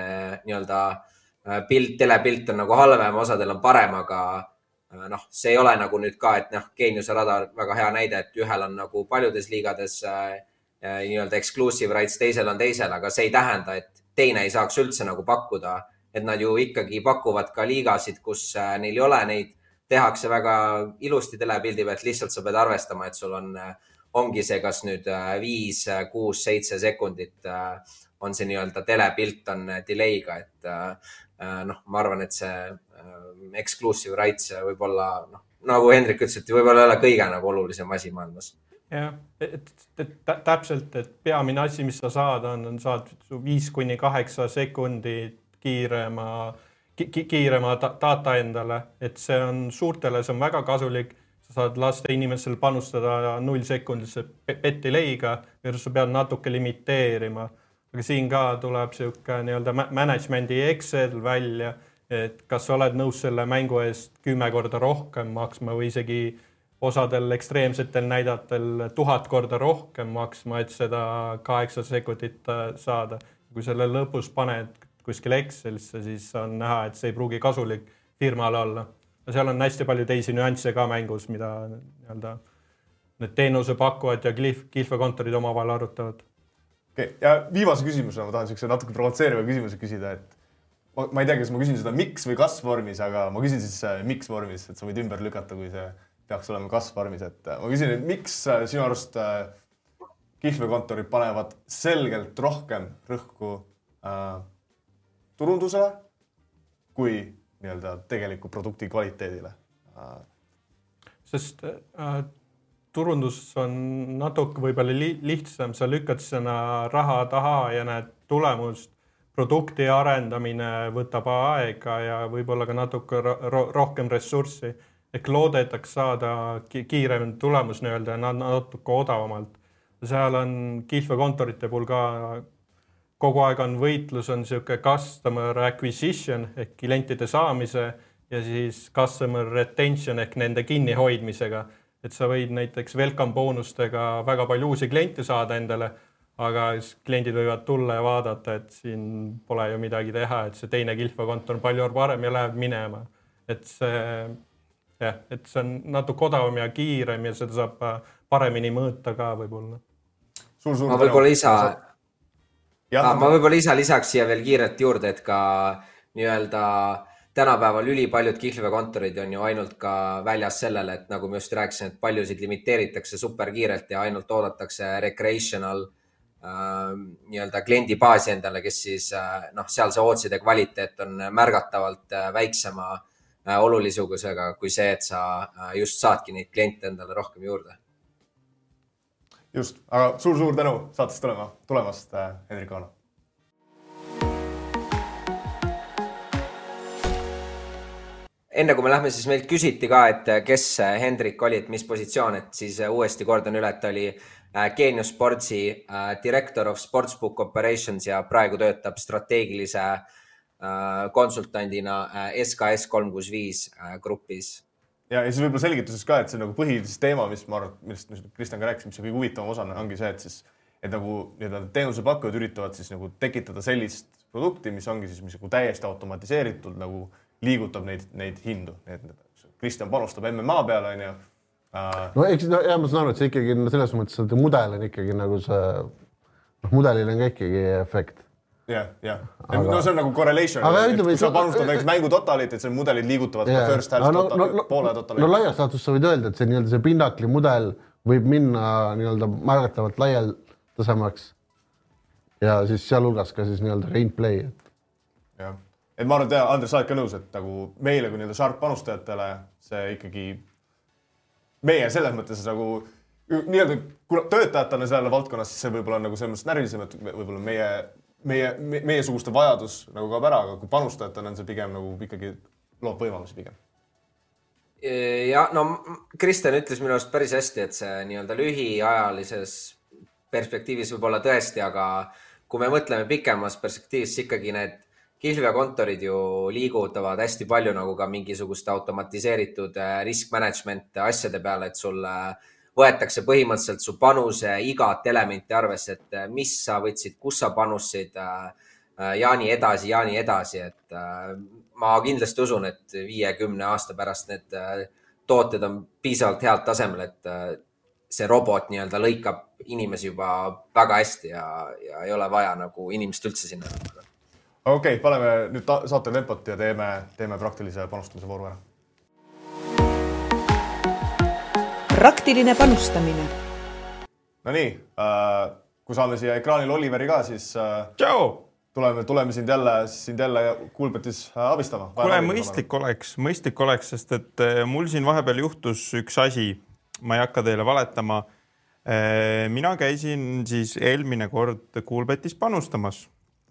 nii-öelda äh, pilt, telepilt on nagu halvem, osadel on parem, aga äh, noh, see ei ole nagu nüüd ka, et noh, geeniuse radar väga hea näide, et ühel on nagu paljudes liigades äh, nii-öelda exclusive rights, teisel on teisel, aga see ei tähenda, et teine ei saaks üldse nagu pakkuda, et nad ju ikkagi pakuvad ka liigasid, kus neil ei ole neid, tehakse väga ilusti telepildi pealt, lihtsalt sa pead arvestama, et sul on, ongi see, kas nüüd viis, kuus, seitse sekundit on see nii-öelda telepilt on delay'ga, et äh, noh, ma arvan, et see äh, exclusive rights võib-olla noh, nagu Hendrik ütles, et võib-olla ei ole kõige nagu olulisem asi maailmas. Jah, et, et täpselt, et peamine asi, mis sa saad, on, on saad viis kuni kaheksa sekundit kiirema ki,, kiirema data endale, et see on suurtele, see on väga kasulik. sa saad lasta inimesel panustada nullsekundisse beti leiga, sa pead natuke limiteerima aga siin ka tuleb niisugune nii-öelda management'i Excel välja, et kas sa oled nõus selle mängu eest kümme korda rohkem maksma või isegi osadel ekstreemsetel näidatel tuhat korda rohkem maksma, et seda kaheksa sekundit äh, saada. kui selle lõpus paned kuskile Excelisse, siis on näha, et see ei pruugi kasulik firmale olla. seal on hästi palju teisi nüansse ka mängus, mida nii-öelda need teenusepakkujad ja kihlveokontorid omavahel arutavad okay.. ja viimase küsimusena ma tahan siukse natuke provotseeriva küsimuse küsida, et ma, ma ei tea, kas ma küsin seda miks või kas vormis, aga ma küsin siis äh, miks vormis, et sa võid ümber lükata, kui see peaks olema kas vormis, et äh, ma küsin, et miks äh, sinu arust kihlveokontorid panevad selgelt rohkem rõhku äh, turundusele kui nii-öelda tegeliku produkti kvaliteedile äh,? sest äh, turundus on natuke võib-olla li lihtsam, sa lükkad sinna raha taha ja näed tulemust. produkti arendamine võtab aega ja võib-olla ka natuke ro rohkem ressurssi ehk loodetakse saada kiirem tulemus nii-öelda natuke odavamalt. seal on kihlveokontorite puhul ka kogu aeg on võitlus, on niisugune customer acquisition ehk klientide saamise ja siis customer retention ehk nende kinnihoidmisega et sa võid näiteks welcome boonustega väga palju uusi kliente saada endale, aga siis kliendid võivad tulla ja vaadata, et siin pole ju midagi teha, et see teine kihlveokontor on palju parem ja läheb minema. et see jah, et see on natuke odavam ja kiirem ja seda saab paremini mõõta ka võib-olla. ma võib-olla isa, ma võib-olla ise lisaks siia veel kiirelt juurde, et ka nii-öelda tänapäeval ülipaljud kihlveokontorid on ju ainult ka väljas sellele, et nagu ma just rääkisin, et paljusid limiteeritakse superkiirelt ja ainult oodatakse recreational äh, nii-öelda kliendibaasi endale, kes siis äh, noh, seal see ootside kvaliteet on märgatavalt äh, väiksema äh, olulisusega kui see, et sa äh, just saadki neid kliente endale rohkem juurde. just, aga suur-suur tänu saatesse tulema, tulemast äh,, Hendrik Aano enne kui me lähme, siis meilt küsiti ka, et kes Hendrik oli, et mis positsioon, et siis uuesti kordan üle, et ta oli äh, Genius Sportsi äh, director of sportsbook operations ja praegu töötab strateegilise äh, konsultandina SKS kolm kuus viis grupis. ja, ja siis võib-olla selgituseks ka, et see nagu põhiline teema, mis ma arvan, millest Kristjan ka rääkis, mis see kõige huvitavam osa ongi see, et siis, et nagu nii-öelda teenusepakkujad üritavad siis nagu tekitada sellist produkti, mis ongi siis mis nagu täiesti automatiseeritud nagu liigutab neid, neid hindu, et Kristjan panustab MMA peale, onju. no eks no ja ma saan aru, et see ikkagi no, selles mõttes, et mudel on ikkagi nagu see, noh, mudelil on ka ikkagi efekt jah, jah aga..., no see on nagu correlation. kui sa panustad näiteks mängu totalit, et see mudelid liigutavad yeah. first half no, no, no, poole totalit. no laias laastus sa võid öelda, et see nii-öelda see Pinnacli mudel võib minna nii-öelda märgatavalt laialdasemaks. ja siis sealhulgas ka siis nii-öelda gameplay, et. jah et ma arvan, et jah, Andres, sa oled ka nõus, et nagu meile kui nii-öelda sharp panustajatele see ikkagi, meie selles mõttes nagu nii-öelda töötajatena selle valdkonnas, siis see võib-olla on nagu selles mõttes närvilisem, et võib-olla meie, meie, meiesuguste vajadus nagu kaob ära, aga kui panustajatena on see pigem nagu ikkagi loob võimalusi pigem. Ja no Kristjan ütles minu arust päris hästi, et see nii-öelda lühiajalises perspektiivis võib-olla tõesti, aga kui me mõtleme pikemas perspektiivis, siis ikkagi need kihlveokontorid ju liigutavad hästi palju nagu ka mingisuguste automatiseeritud äh, risk management asjade peale, et sul võetakse põhimõtteliselt su panuse igat elementi arvesse, et äh, mis sa võtsid, kus sa panustasid äh, ja nii edasi ja nii edasi, et ma kindlasti usun, et viiekümne aasta pärast need tooted on piisavalt head tasemel, et see robot nii-öelda lõikab inimesi juba väga hästi ja, ja ei ole vaja nagu inimest üldse sinna okei okay,, paneme nüüd saate tempot ja teeme, teeme praktilise panustamise vooru ära. praktiline panustamine. Nonii äh,, kui saame siia ekraanile Oliveri ka, siis äh,. tšau tuleme, tuleme sind jälle, sind jälle Kuulbetis äh, abistama. kuule, mõistlik oleks, mõistlik oleks, sest et äh, mul siin vahepeal juhtus üks asi, ma ei hakka teile valetama. Äh, mina käisin siis eelmine kord Kuulbetis panustamas.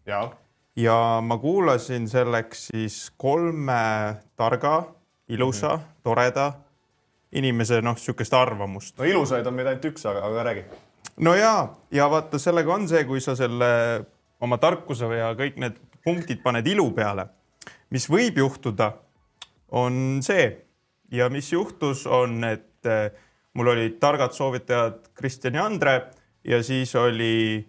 jaa ja ma kuulasin selleks siis kolme targa, ilusa mm, -hmm. toreda inimese noh, niisugust arvamust. no ilusaid on meid ainult üks, aga, aga räägi. no ja, ja vaata, sellega on see, kui sa selle oma tarkuse ja kõik need punktid paned ilu peale, mis võib juhtuda, on see ja mis juhtus, on, et eh, mul olid targad soovitajad Kristjan ja Andre ja siis oli,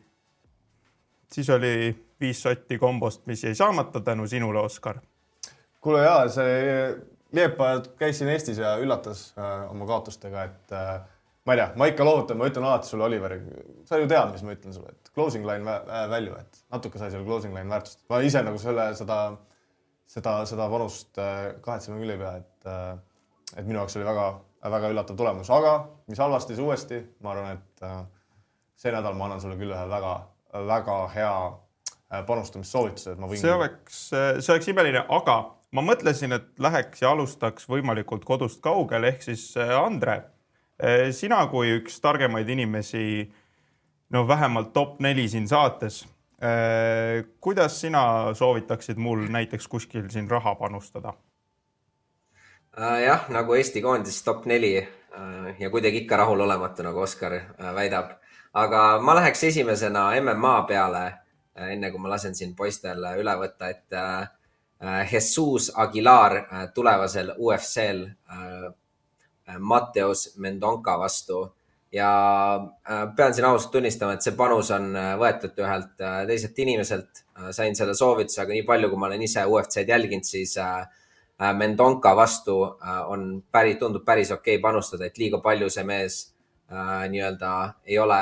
siis oli viis sotti kombost, mis jäi saamata tänu sinule, Oskar. kuule ja see Liepa käis siin Eestis ja üllatas äh, oma kaotustega, et äh, ma ei tea, ma ikka loovutan, ma ütlen alati sulle, Oliver, sa ju tead, mis ma ütlen sulle, et closing line value, et natuke sai seal closing line väärtust. ma ise nagu selle, seda, seda, seda panust äh, kahetsema küll ei pea, et äh,, et minu jaoks oli väga, väga üllatav tulemus, aga mis halvasti, siis uuesti, ma arvan, et äh, see nädal ma annan sulle küll ühe väga, väga hea Äh, panustamissoovitused, ma võin. see oleks, äh, see oleks imeline, aga ma mõtlesin, et läheks ja alustaks võimalikult kodust kaugel, ehk siis äh, Andre, sina kui üks targemaid inimesi, no vähemalt top neli siin saates. kuidas sina soovitaksid mul näiteks kuskil siin raha panustada? jah, nagu Eesti koondis top neli ja kuidagi ikka rahulolematu, nagu Oskar väidab, aga ma läheks esimesena MMA peale Äh, enne kui ma lasen siin poistel üle võtta, et äh, äh, Jesus Aguilar tulevasel UFC-l Matteus Mendonca vastu. ja äh, pean siin ausalt tunnistama, et see panus on äh, võetud ühelt äh, teiselt inimeselt. sain selle soovituse, aga nii palju, kui ma olen ise UFC-d jälginud, siis Mendonca vastu on päris, tundub päris okei okay panustada, et liiga palju see mees nii-öelda ei ole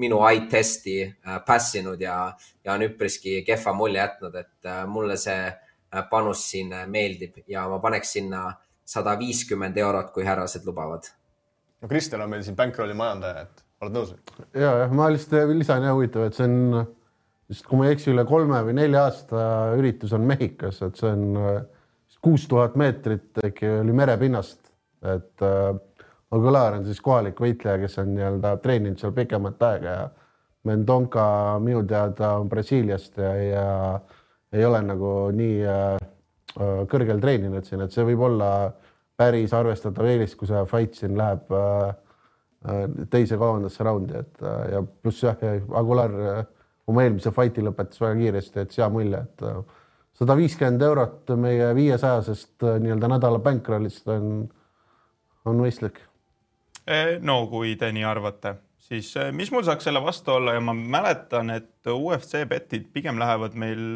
minu eye testi pass inud ja, ja on üpriski kehva mulje jätnud, et mulle see panus siin meeldib ja ma paneks sinna sada viiskümmend eurot, kui härrased lubavad no Kristjan on meil siin Bankrolli majandaja, et oled nõus? ja, jah, ma lihtsalt lisan jah huvitav, et see on, vist kui ma ei eksi, üle kolme või nelja aasta üritus on Mehhikos, et see on kuus tuhat meetrit äkki oli merepinnast, et äh, Aguilar on siis kohalik võitleja, kes on nii-öelda treeninud seal pikemat aega ja Mendonca minu teada on Brasiiliast ja, ja ei ole nagu nii äh, kõrgel treeninud siin, et see võib olla äh, päris arvestatav eelis, kui see fight siin läheb äh, äh, teise-kolmandasse raundi, et äh, ja pluss jah, Aguilar oma eelmise fight'i lõpetas väga kiiresti, et hea mulje, et sada viiskümmend eurot meie viiesajasest nii-öelda nädala bankrollist on, on mõistlik. E, no kui te nii arvate, siis mis mul saaks selle vastu olla? Ja ma mäletan, et UFC betid pigem lähevad meil,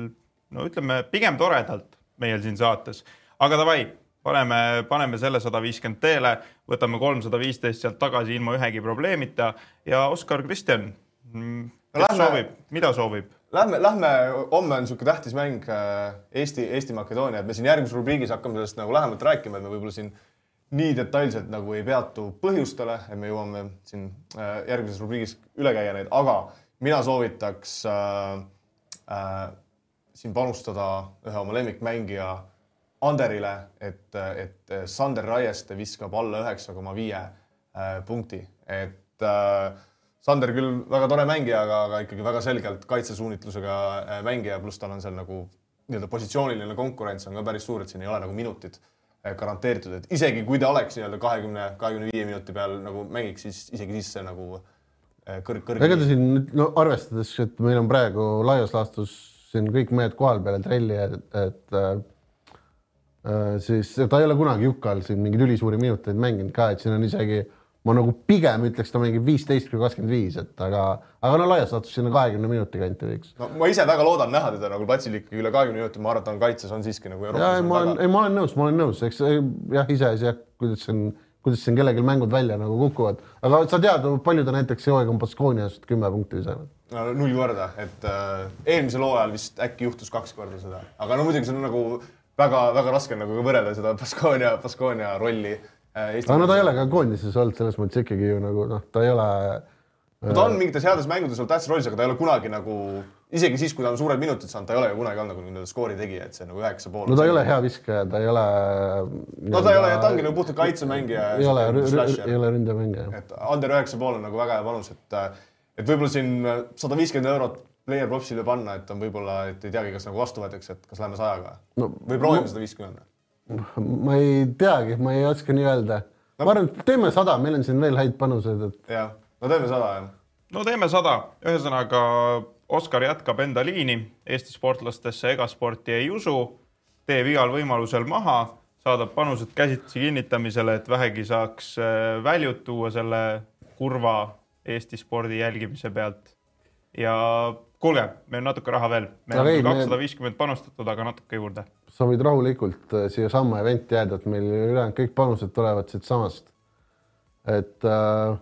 no ütleme pigem toredalt meil siin saates, aga davai paneme, paneme selle sada viiskümmend teele, võtame kolmsada viisteist sealt tagasi ilma ühegi probleemita. Ja Oskar Kristjan, mm, kes lähme, soovib, mida soovib? Lähme, lähme, homme on niisugune tähtis mäng äh, Eesti, Eesti-Makedoonia, et me siin järgmises rubriigis hakkame sellest nagu lähemalt rääkima, et me võib-olla siin nii detailselt nagu ei peatu põhjustele, et me jõuame siin äh, järgmises rubriigis üle käia neid, aga mina soovitaks äh, äh, siin panustada ühe oma lemmikmängija Anderile, et, et Sander Raieste viskab alla üheksa koma viie äh, punkti, et äh, Sander küll väga tore mängija, aga, aga ikkagi väga selgelt kaitsesuunitlusega äh, mängija, pluss tal on seal nagu nii-öelda positsiooniline konkurents on ka päris suur, et siin ei ole nagu minutid garanteeritud, et isegi kui ta oleks nii-öelda kahekümne, kahekümne viie minuti peal nagu mängiks, siis isegi siis see nagu kõrg, kõrg. ega ta siin no arvestades, et meil on praegu laias laastus siin kõik mehed kohal peale trelli, et, et Äh, siis ta ei ole kunagi Jukal siin mingeid ülisuuri minuteid mänginud ka, et siin on isegi, ma nagu pigem ütleks, ta mängib viisteist või kakskümmend viis, et aga, aga no laias laastus sinna kahekümne minuti kanti võiks. no ma ise väga loodan näha teda nagu platsil ikkagi üle kahekümne minuti, ma arvan, et ta on kaitses, on siiski nagu Euroopas. ja ma olen, ei, ma olen nõus, ma olen nõus, eks jah, iseasi jah, kuidas siin, kuidas siin kellelgi mängud välja nagu kukuvad, aga sa tead, palju ta näiteks hooaega on Baskooniast kümme punkti saanud? no null korda, et äh, eelmisel hooajal vist äkki juhtus kaks korda seda, aga no muidugi see on nagu väga-väga raske on nagu võrrelda seda Baskonia, Baskonia rolli Eesti. aga no ta ei ole ka koondises olnud selles mõttes ikkagi ju nagu noh, ta ei ole. no ta on mingites heades mängudes olnud tähtsas rollis, aga ta ei ole kunagi nagu, isegi siis, kui ta on suured minutid saanud, ta ei ole ju kunagi olnud nagu nii-öelda skoori tegija, et see nagu üheksa pool. no ta ei ole hea viskaja, ta ei ole. no ta ei ole, ta ongi nagu puhtalt kaitsemängija. ei ole, ei ole ründemängija. et under üheksa pool on nagu väga hea panus, et, et võib-olla siin sada viiskümmend eurot player propsile panna, et on võib-olla, et ei teagi, kas nagu vastu võetakse, et kas lähme sajaga no, või proovime sada viiskümmend? Ma ei teagi, ma ei oska nii öelda. No.. ma arvan, et teeme sada, meil on siin veel häid panuseid, et. jah, no teeme sada jah. no teeme sada, ühesõnaga Oskar jätkab enda liini, Eesti sportlastesse ega sporti ei usu, teeb igal võimalusel maha, saadab panused käsitsi kinnitamisele, et vähegi saaks äh, väljut tuua selle kurva Eesti spordi jälgimise pealt. Ja kuulge, meil on natuke raha veel, meil on kakssada viiskümmend panustatud, aga natuke juurde. Sa võid rahulikult äh, siiasamma event'i jääda, et meil ülejäänud kõik panused tulevad siitsamast. et äh,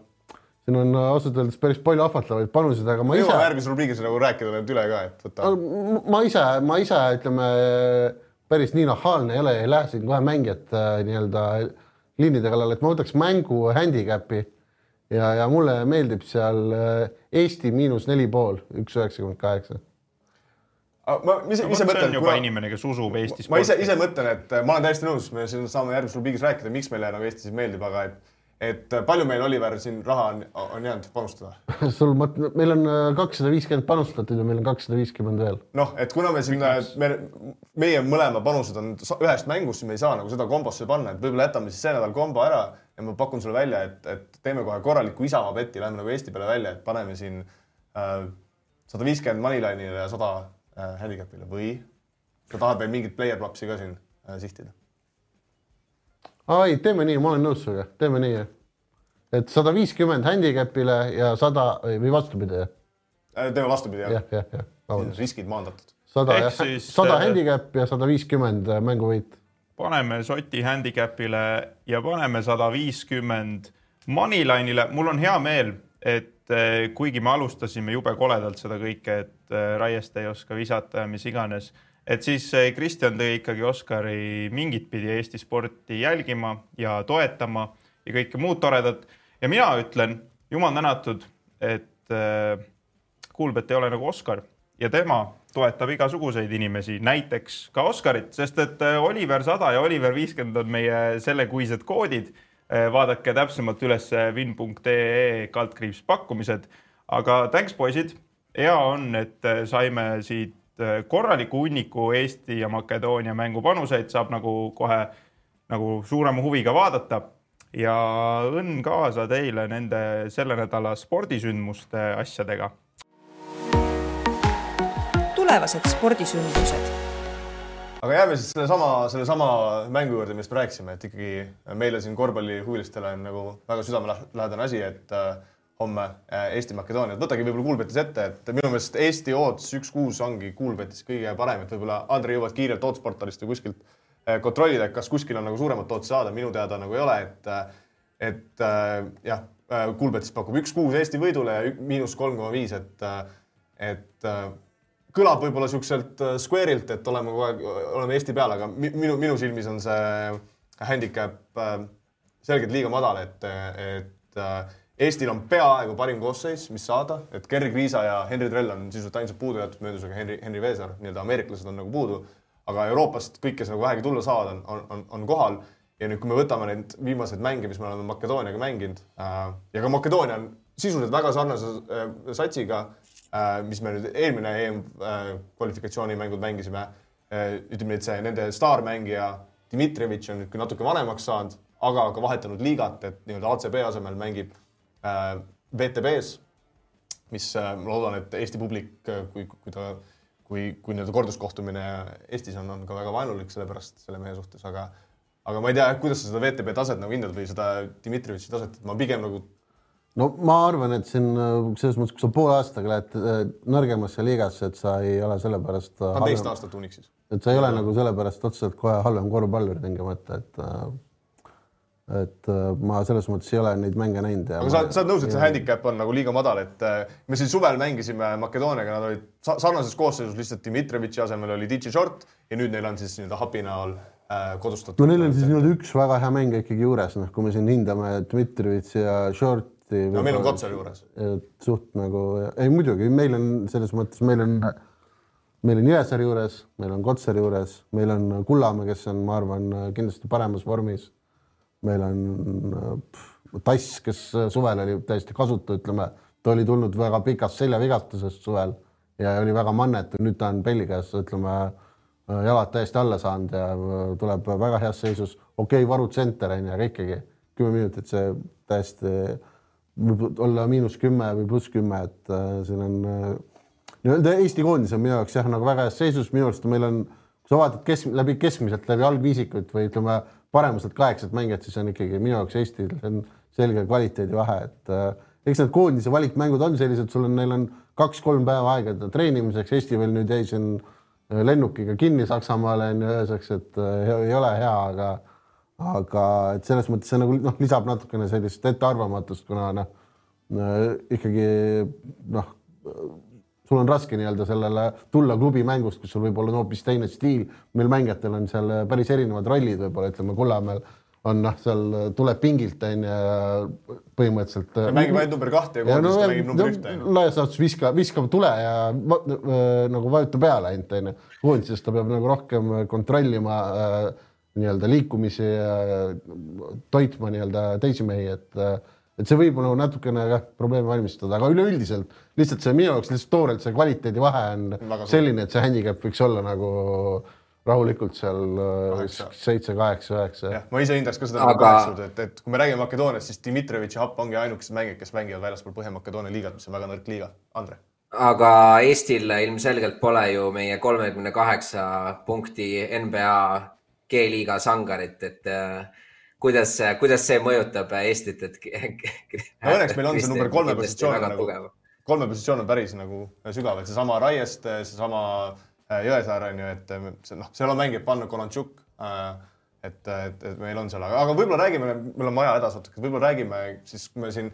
siin on ausalt öeldes päris palju ahvatlevaid panuseid, aga ma ise. järgmises rubriigis nagu rääkida need üle ka, et võta. ma ise, ma ise ütleme päris nii nahaalne ei ole, ei lähe siin kohe mängijat äh, nii-öelda liinide kallal, et ma võtaks mängu handicap'i ja, ja mulle meeldib seal äh, Eesti miinus neli pool, üks üheksakümmend kaheksa ma ise, ise mõtlen. see on juba kuna... inimene, kes usub Eesti sporti. ma ise, ise mõtlen, et äh, ma olen täiesti nõus, me siin saame järgmises rubriigis rääkida, miks meile nagu Eestis meeldib, aga et et palju meil, Oliver, siin raha on, on jäänud panustada? sul, meil on äh, kakssada viiskümmend panustatud ja meil on kakssada viiskümmend veel. noh, et kuna me siin, me, meie mõlema panused on ühest mängust, siis me ei saa nagu seda kombosse panna, et võib-olla jätame siis see nädal kombo ära ja ma pakun sulle välja, et, et teeme kohe korraliku Isamaa beti, lähme nagu Eesti peale välja, et paneme siin äh, sada viiskümmend Moneyline'ile ja sada äh, handicap'ile või sa tahad veel mingit player props'i ka siin äh, sihtida? aa ei, teeme nii, ma olen nõus sinuga, teeme nii. et sada viiskümmend handicap'ile ja sada või vastupidi, Äh, teeme vastupidi, jah jah, jah, jah, vabandust, riskid maandatud. sada jah, siis, sada äh, handicap ja sada viiskümmend mänguvõit paneme Šoti handicap'ile ja paneme sada viiskümmend Moneyline'ile. mul on hea meel, et eh, kuigi me alustasime jube koledalt seda kõike, et eh, Raiest ei oska visata ja mis iganes, et siis eh, Kristjan tõi ikkagi Oskari mingit pidi Eesti sporti jälgima ja toetama ja kõike muud toredat. ja mina ütlen, jumal tänatud, et Kuulbet ei ole nagu Oskar ja tema toetab igasuguseid inimesi, näiteks ka Oskarit, sest et Oliver sada ja Oliver viiskümmend on meie sellekuised koodid. Vaadake täpsemalt üles win.ee kaldkriips pakkumised. aga thanks, poisid, hea on, et äh, saime siit äh, korraliku hunniku Eesti ja Makedoonia mängupanuseid, saab nagu kohe nagu suurema huviga vaadata. Ja õnn kaasa teile nende selle nädala spordisündmuste asjadega. Tulevased spordisündmused aga jääme siis sellesama, sellesama mängu juurde, millest me rääkisime, et ikkagi meile siin korvpallihuvilistele on nagu väga südamelähedane asi, et äh, homme äh, Eesti-Makedoonia, et võtagi võib-olla Kuulbetis ette, et minu meelest Eesti odds üks kuus ongi Kuulbetis kõige parem, et võib-olla Andrei jõuad kiirelt oddsportalist või kuskilt äh, kontrollida, et kas kuskil on nagu suuremat ootsi saada, minu teada nagu ei ole, et et jah, Kuulbetis pakub üks kuus Eesti võidule ja miinus kolm koma viis, et et kõlab võib-olla siukselt äh, square'ilt, et oleme kogu aeg, oleme Eesti peal, aga mi- minu, minu silmis on see handicap äh, selgelt liiga madal, et, et äh, Eestil on peaaegu parim koosseis, mis saada, et Gerri Kriisa ja Henri Trell on sisuliselt ainsad puudujäätud möödusega, Henri, Henri Veesaar, nii-öelda ameeriklased on nagu puudu. aga Euroopast kõik, kes nagu vähegi tulla saavad, on, on, on, kohal. ja nüüd, kui me võtame neid viimaseid mänge, mis me oleme Makedooniaga mänginud äh, ja ka Makedoonia on sisuliselt väga sarnase äh, satsiga äh, mis me nüüd eelmine EM äh, kvalifikatsioonimängud mängisime äh,. ütleme et see nende staarmängija Dmitrijevitš on nüüd küll natuke vanemaks saanud, aga ka vahetanud liigat, et nii-öelda ACB asemel mängib äh, VTB-s, mis äh, ma loodan, et Eesti publik, kui, kui ta, kui, kui nii-öelda korduskohtumine Eestis on, on ka väga vaenulik selle pärast, selle mehe suhtes, aga aga ma ei tea, kuidas sa seda VTB taset nagu hindad või seda Dmitrijevitši taset, et ma pigem nagu no ma arvan, et siin äh, selles mõttes, kui sa poole aastaga lähed äh, nõrgemasse liigasse, et sa ei ole sellepärast äh, teist aastat Unixis. et sa ei ole nagu sellepärast otseselt kohe halvem korvpallur tingimata, et et ma selles mõttes ei ole neid mänge näinud. aga sa, sa oled nõus, et see handicap on nagu liiga madal, et äh, me siin suvel mängisime Makedooniaga, nad olid sa- sarnases koosseisus, lihtsalt Dmitrijevitši asemel oli DJ Short ja nüüd neil on siis nii-öelda hapi näol äh, kodustatud. no neil on siis niimoodi üks väga hea mängija ikkagi juures, noh, kui me siin hindame Dmitrijevitši ja Shorti. no meil on Kotsar juures. suht nagu, ei muidugi, meil on selles mõttes, meil on, meil on Jõesaar juures, meil on Kotsar juures, meil on Kullamäe, kes on, ma arvan, kindlasti paremas vormis. meil on pff, Tass, kes suvel oli täiesti kasutu, ütleme, ta oli tulnud väga pikast seljavigastusest suvel ja oli väga mannetu, nüüd ta on pelli käes, ütleme jalad täiesti alla saanud ja tuleb väga heas seisus. okei okay,, varutsenter on ju, aga ikkagi kümme minutit, see täiesti võib olla miinus kümme või pluss kümme, et äh, siin on äh, nii-öelda Eesti koondis on minu jaoks jah, nagu väga heas seisus, minu arust meil on, kui sa vaatad kesk, läbi keskmiselt läbi algviisikut või ütleme, paremuselt kaheksat mängijat, siis on ikkagi minu jaoks Eestil on selge kvaliteedivahe, et äh, eks need koondise valikmängud on sellised, sul on, neil on kaks-kolm päeva aega treenimiseks, Eesti veel nüüd jäi siin äh, lennukiga kinni Saksamaale on ju öeldakse, et äh, ei ole hea, aga aga et selles mõttes see nagu noh, lisab natukene sellist ettearvamatust, kuna noh äh, ikkagi noh, sul on raske nii-öelda sellele tulla klubi mängust, kus sul võib olla hoopis teine stiil. meil mängijatel on seal päris erinevad rollid, võib-olla ütleme Kullamäel on noh, seal tuleb pingilt on ju ja põhimõtteliselt. mängib ainult number kahte ja koondis ta mängib number ühte. laias laastus viskab, viskab tule ja va, äh, nagu vajuta peale ainult onju. koondises ta peab nagu rohkem kontrollima äh, nii-öelda liikumisi ja toitma nii-öelda teisi mehi, et et see võib nagu natukene jah, probleeme valmistada, aga üleüldiselt lihtsalt see minu jaoks lihtsalt toorelt see kvaliteedivahe on selline, et see handicap võiks olla nagu rahulikult seal äh, seitse, kaheksa, üheksa. jah, ma ise hindaks ka seda Aga- aga... kaheksat, et, et kui me räägime Makedooniast, siis Dmitrijevitš ja Happ ongi ainukesed mängijad, kes mängivad väljaspool Põhja-Makedoonia liigat, mis on väga nõrk liiga. Andre. aga Eestil ilmselgelt pole ju meie kolmekümne kaheksa punkti NBA G-liiga sangarit, et äh, kuidas, kuidas see mõjutab Eestit, et no õnneks meil on see number kolme positsioon nagu, kolme positsioon on päris nagu sügav, et seesama Raieste, seesama äh, Jõesaar on ju, et noh, seal on mängijad pannud Konantšuk äh, et, et, et meil on seal, aga, aga võib-olla räägime, meil on vaja edasi natuke, võib-olla räägime siis, kui me siin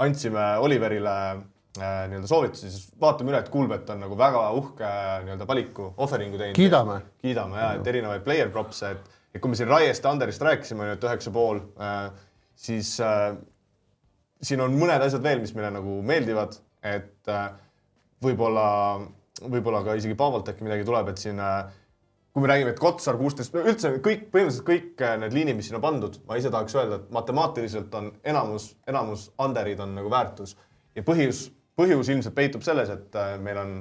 andsime Oliverile äh, nii-öelda soovitusi, siis vaatame üle, et Kuulbet on nagu väga uhke nii-öelda valiku, offering'u teinud. kiidame. kiidame ja, et erinevaid player props'e, et, et kui me siin Raiest ja Anderist rääkisime, et üheksa pool äh,, siis äh, siin on mõned asjad veel, mis meile nagu meeldivad, et äh, võib-olla, võib-olla ka isegi Paavolt äkki midagi tuleb, et siin äh, kui me räägime, et Kotsar kuusteist, üldse kõik, põhimõtteliselt kõik äh, need liinid, mis sinna pandud, ma ise tahaks öelda, et matemaatiliselt on enamus, enamus under'id on nagu väärtus ja põhjus, põhjus ilmselt peitub selles, et äh, meil on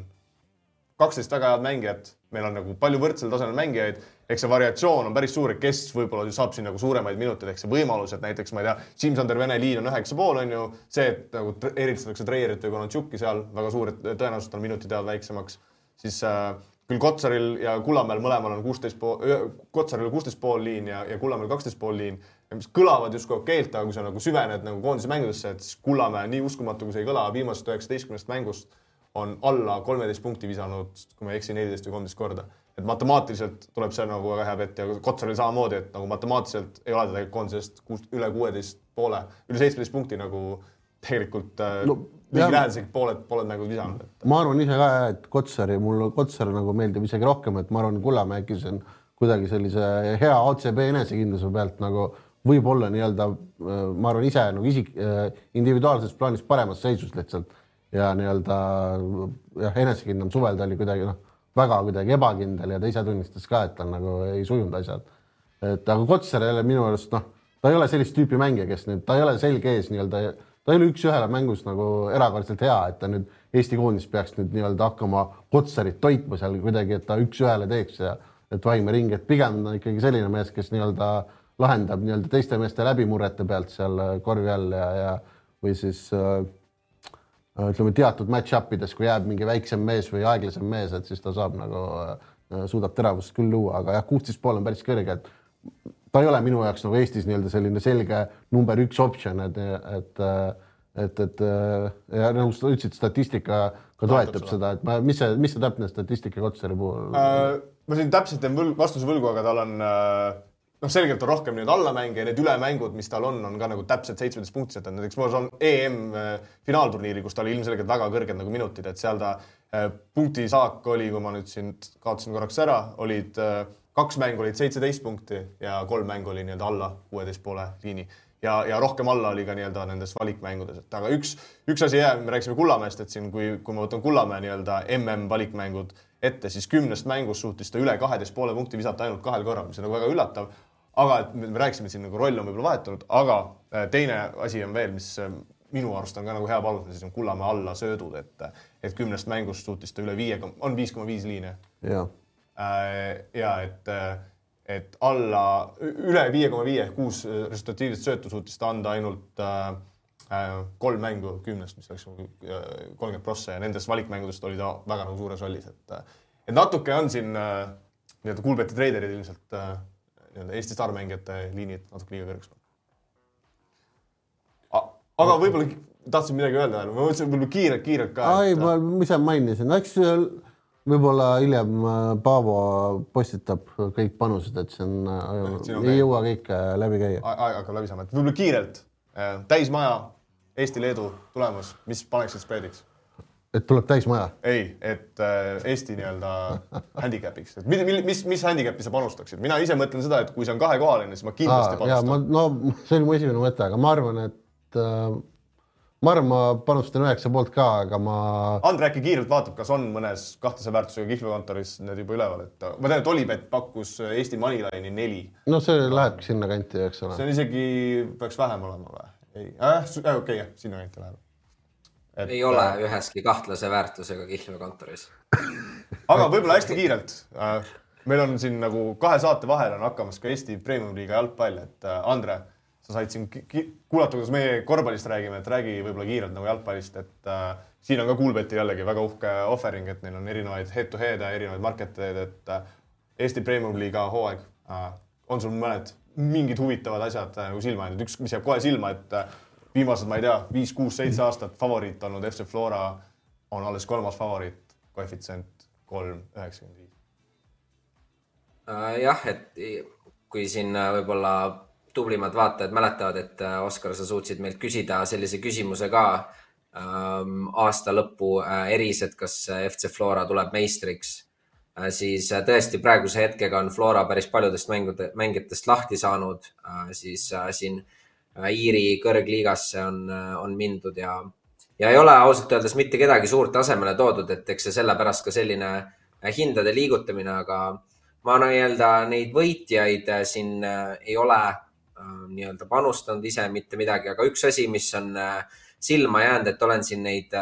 kaksteist väga head mängijat, meil on nagu palju võrdsel tasemel mängijaid, eks see variatsioon on päris suur, et kes võib-olla saab siin nagu suuremaid minuteid, ehk see võimalus, et näiteks ma ei tea, Siim-Sander Vene liin on üheksa pool, on ju, see, et nagu eelistatakse Treierit või Konantšuki seal väga suur, et tõenäoliselt on minutid jäävad väiksemaks, siis äh, küll Kotsaril ja Kullamäel mõlemal on kuusteist pool, Kotsaril kuusteist pool liin ja, ja Kullamäel kaksteist pool liin, mis kõlavad justkui okeilt, aga kui sa nagu süvened nagu koondise mängudesse, et siis Kullamäe, nii uskumatu kui see ei kõla, viimasest üheksateistkümnest mängust on alla kolmeteist punkti visanud, kui ma ei eksi, neliteist või kolmteist korda. et matemaatiliselt tuleb see nagu väga hea pett ja Kotsaril samamoodi, et nagu matemaatiliselt ei ole ta tegelikult koondisest kuus, üle kuueteist poole, üle seitsmeteist punkti nagu tegelikult äh, no, ligilähedasegi pooled, pooled mängud visanud. ma arvan ise ka, et Kotsari, mulle Kotsar nagu meeldib isegi rohkem, et ma arvan, Kullamäe äkki see on kuidagi sellise hea OCB enesekindluse pealt nagu võib-olla nii-öelda, äh, ma arvan ise nagu isik, äh, individuaalses plaanis paremas seisus lihtsalt ja nii-öelda jah, enesekindlam suvel ta oli kuidagi noh, väga kuidagi ebakindel ja ta ise tunnistas ka, et tal nagu ei sujunud asjad. et aga Kotsar jälle minu arust noh, ta ei ole sellist tüüpi mängija, kes nüüd, ta ei ole selge ees nii-öelda ta ei ole üks-ühele mängus nagu erakordselt hea, et ta nüüd Eesti koondis peaks nüüd nii-öelda hakkama Kotsarit toitma seal kuidagi, et ta üks-ühele teeks ja et vahime ringi, et pigem on ikkagi selline mees, kes nii-öelda lahendab nii-öelda teiste meeste läbimurrete pealt seal äh, korvi all ja, ja või siis äh, ütleme teatud match-up ides, kui jääb mingi väiksem mees või aeglasem mees, et siis ta saab nagu äh,, suudab teravust küll luua, aga jah, kuusteist pool on päris kõrge, et ta ei ole minu jaoks nagu Eestis nii-öelda selline selge number üks optsioon, et, et et, et ja nagu sa ütlesid, statistika ka toetab seda, et ma, mis see, mis see täpne statistika Kotsari puhul äh,? ma siin täpselt jään võlg, vastuse võlgu, aga tal on äh, noh, selgelt on rohkem neid allamänge ja need ülemängud, mis tal on, on ka nagu täpselt seitsmeteist punkti, et näiteks mul on EM äh, kus tal oli ilmselgelt väga kõrged nagu minutid, et seal ta äh, punktisaak oli, kui ma nüüd siin kaotasin korraks ära, olid äh, kaks mängu olid seitseteist punkti ja kolm mängu oli nii-öelda alla kuueteist poole liini ja, ja rohkem alla oli ka nii-öelda nendes valikmängudes, et aga üks, üks asi jääb, me rääkisime Kullamäest, et siin, kui, kui ma võtan Kullamäe nii-öelda mm valikmängud ette, siis kümnest mängust suutis ta üle kaheteist poole punkti visata ainult kahel korral, mis on nagu väga üllatav. Aga et me rääkisime, siin nagu roll on võib-olla vahetunud, aga äh, teine asi on veel, mis äh, minu arust on ka nagu hea panus, siis on Kullamäe alla söödud, et, et kümnest mängust suutis ta üle viie, on viis koma viis liine. jah Äh, ja et, äh, et alla, üle viie koma viie kuus resultatiivset söötu suutis ta anda ainult äh, kolm mängu kümnest, mis oleks nagu kolmkümmend prossa ja nendest valikmängudest oli ta väga nagu suures rollis, et, et natuke on siin nii-öelda Kuulbeti treiderid ilmselt nii-öelda Eesti staarmängijate liinid natuke liiga kõrgeks pannud. aga võib-olla tahtsin midagi öelda, ma mõtlesin võib-olla kiirelt, kiirelt ka. ei et..., ma ise mainisin, eks võib-olla hiljem äh, Paavo postitab kõik panused, et see on, äh, ei jõua kõike läbi käia. aeg hakkab läbi saama, et võib-olla kiirelt, äh, täismaja, Eesti-Leedu tulemus, mis paneksid spreediks? Et tuleb täismaja? ei, et Eesti nii-öelda handicap'iks, et mis, mis, mis handicap'i sa panustaksid? mina ise mõtlen seda, et kui see on kahekohaline, siis ma kindlasti Aa, panustan. no see oli mu esimene mõte, aga ma arvan, et äh, ma arvan, ma panustan üheksa poolt ka, aga ma. Andre äkki kiirelt vaatab, kas on mõnes kahtlase väärtusega kihlvekontoris need juba üleval, et ma tean, et Olipet pakkus Eesti Moneyline'i neli. no see lähebki sinna kanti, eks ole. see on isegi, peaks vähem olema või? ei äh,, okei okay,, jah, sinna kanti läheb. Et, ei ole äh, üheski kahtlase väärtusega kihlvekontoris aga võib-olla hästi kiirelt äh,. meil on siin nagu kahe saate vahel on hakkamas ka Eesti Premium-liiga jalgpall, et äh, Andre sa said siin kuulata, kuidas meie korvpallist räägime, et räägi võib-olla kiirelt nagu jalgpallist, et äh, siin on ka Kuulbetil jällegi väga uhke offering, et neil on erinevaid head-to-head'e, erinevaid market eid, et äh, Eesti Premium-liiga hooaeg äh,. on sul mõned mingid huvitavad asjad nagu silma jäänud, üks, mis jääb kohe silma, et viimased, ma ei tea, viis, kuus, seitse aastat favoriit olnud FC Flora on alles kolmas favoriit, koefitsient kolm üheksakümmend viis. Äh, jah, et kui siin võib-olla tublimad vaatajad mäletavad, et Oskar, sa suutsid meilt küsida sellise küsimuse ka ähm, aasta lõpu eris, et kas FC Flora tuleb meistriks Äh, siis äh, tõesti praeguse hetkega on Flora päris paljudest mängude, mängijatest lahti saanud, äh, siis siin Iiri kõrgliigasse on, on mindud ja, ja ei ole ausalt öeldes mitte kedagi suurt tasemele toodud, et eks see sellepärast ka selline hindade liigutamine, aga ma nii-öelda neid võitjaid siin ei ole nii-öelda panustanud ise mitte midagi, aga üks asi, mis on silma jäänud, et olen siin neid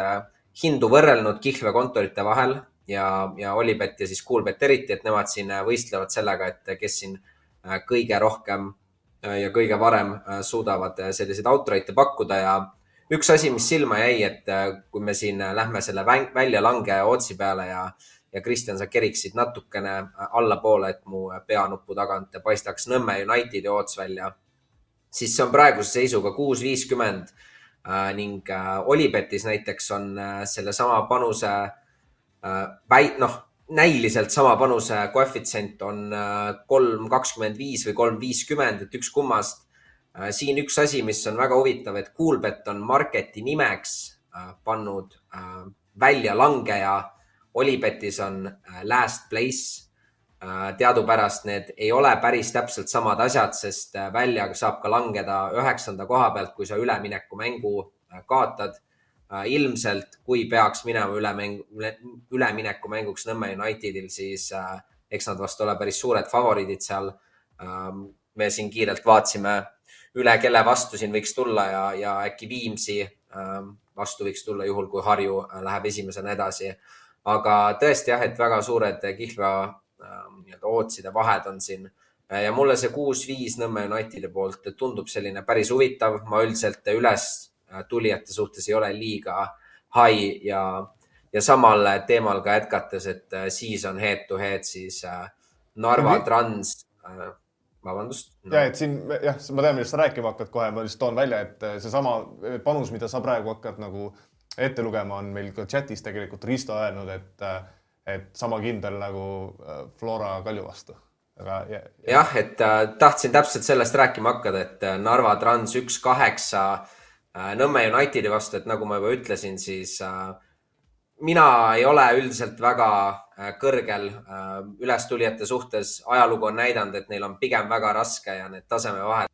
hindu võrrelnud kihlveokontorite vahel ja, ja Olipet ja siis Coolbet eriti, et nemad siin äh, võistlevad sellega, et kes siin äh, kõige rohkem äh, ja kõige varem suudavad selliseid outride'e pakkuda ja üks asi, mis silma jäi, et kui me siin lähme selle väljalange otsi peale ja, ja Kristjan, sa keriksid natukene allapoole, et mu peanuppu tagant paistaks Nõmme Unitedi ots välja, siis see on praeguse seisuga kuus viiskümmend ning Olipetis näiteks on sellesama panuse Äh, väi-, noh, näiliselt sama panuse koefitsient on äh, kolm kakskümmend viis või kolm viiskümmend, et üks kummast. Äh, siin üks asi, mis on väga huvitav, et Coolbet on marketi nimeks pannud väljalangeja. Olipetis on last place. teadupärast need ei ole päris täpselt samad asjad, sest välja saab ka langeda üheksanda koha pealt, kui sa üleminekumängu kaotad Äh, ilmselt, kui peaks minema ülemäng, üleminekumänguks Nõmme Unitedil, siis äh, eks nad vast ole päris suured favoriidid seal. Ähm, me siin kiirelt vaatasime üle, kelle vastu siin võiks tulla ja, ja äkki Viimsi ähm, vastu võiks tulla, juhul kui Harju äh, läheb esimesena edasi. aga tõesti jah, et väga suured Kihlvea ähm, nii-öelda ootside vahed on siin ja mulle see kuus-viis Nõmme Unitedi poolt tundub selline päris huvitav, ma üldiselt üles Äh, tulijate suhtes ei ole liiga high ja, ja samal teemal ka jätkates, et äh, siis on head to head siis äh, Narva mm -hmm. Trans, vabandust no.. ja et siin jah, ma tean, millest sa rääkima hakkad kohe, ma lihtsalt toon välja, et seesama panus, mida sa praegu hakkad nagu ette lugema, on meil ka chatis tegelikult Risto öelnud, et, et sama kindel nagu Flora Kalju vastu aga ja, ja. jah, et äh, tahtsin täpselt sellest rääkima hakata, et Narva Trans üks kaheksa Äh, Nõmme Unitedi vastu, et nagu ma juba ütlesin, siis äh, mina ei ole üldiselt väga äh, kõrgel ülestulijate suhtes. ajalugu on näidanud, et neil on pigem väga raske ja need tasemevahed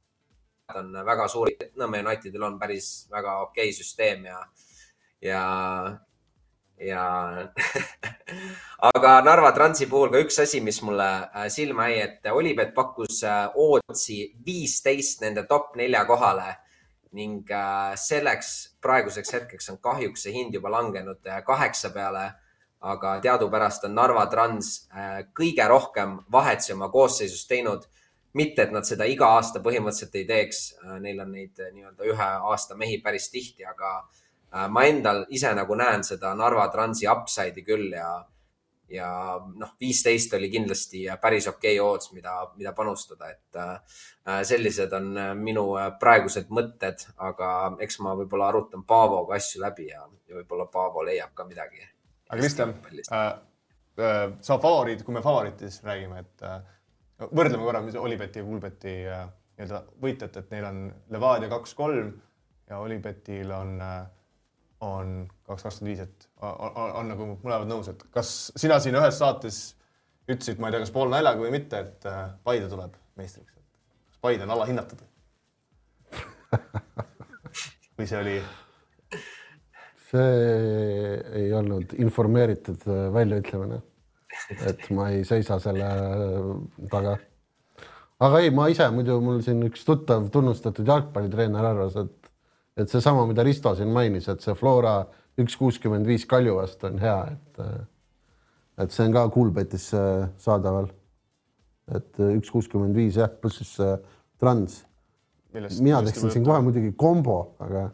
on väga suured. Nõmme Unitedil on päris väga okei okay süsteem ja, ja, ja aga Narva Transi puhul ka üks asi, mis mulle silma jäi, et Olipet pakkus ootsi viisteist nende top nelja kohale ning äh, selleks praeguseks hetkeks on kahjuks see hind juba langenud äh, kaheksa peale. aga teadupärast on Narva Trans äh, kõige rohkem vahetusi oma koosseisus teinud. mitte, et nad seda iga aasta põhimõtteliselt ei teeks, neil on neid nii-öelda ühe aasta mehi päris tihti, aga ma endal ise nagu näen seda Narva Transi upside'i küll ja ja noh, viisteist oli kindlasti päris okei okay odds, mida, mida panustada, et äh, sellised on äh, minu äh, praegused mõtted, aga eks ma võib-olla arutan Paavoga asju läbi ja, ja võib-olla Paavo leiab ka midagi. aga Kristjan äh,, äh, sa favoriit, kui me favoriitidest räägime, et äh, võrdleme korra, mis Olibeti ja Kuulbeti äh, nii-öelda võitjat, et neil on Levadia kaks-kolm ja Olibetil on äh, on kaks kakskümmend viis, et on, on, on nagu mõlemad nõus, et kas sina siin ühes saates ütlesid, ma ei tea, kas pool naljaga või mitte, et äh, Paide tuleb meistriks, et kas Paide on alahinnatud või see oli? see ei olnud informeeritud äh, väljaütlemine. et ma ei seisa selle taga. aga ei, ma ise muidu mul siin üks tuttav tunnustatud jalgpallitreener arvas, et et seesama, mida Risto siin mainis, et see Flora üks kuuskümmend viis Kalju vastu on hea, et et see on ka Coolbetis äh, saadaval. et äh, üks kuuskümmend viis jah, pluss siis äh, Trans. mina teeksin siin kohe muidugi kombo, aga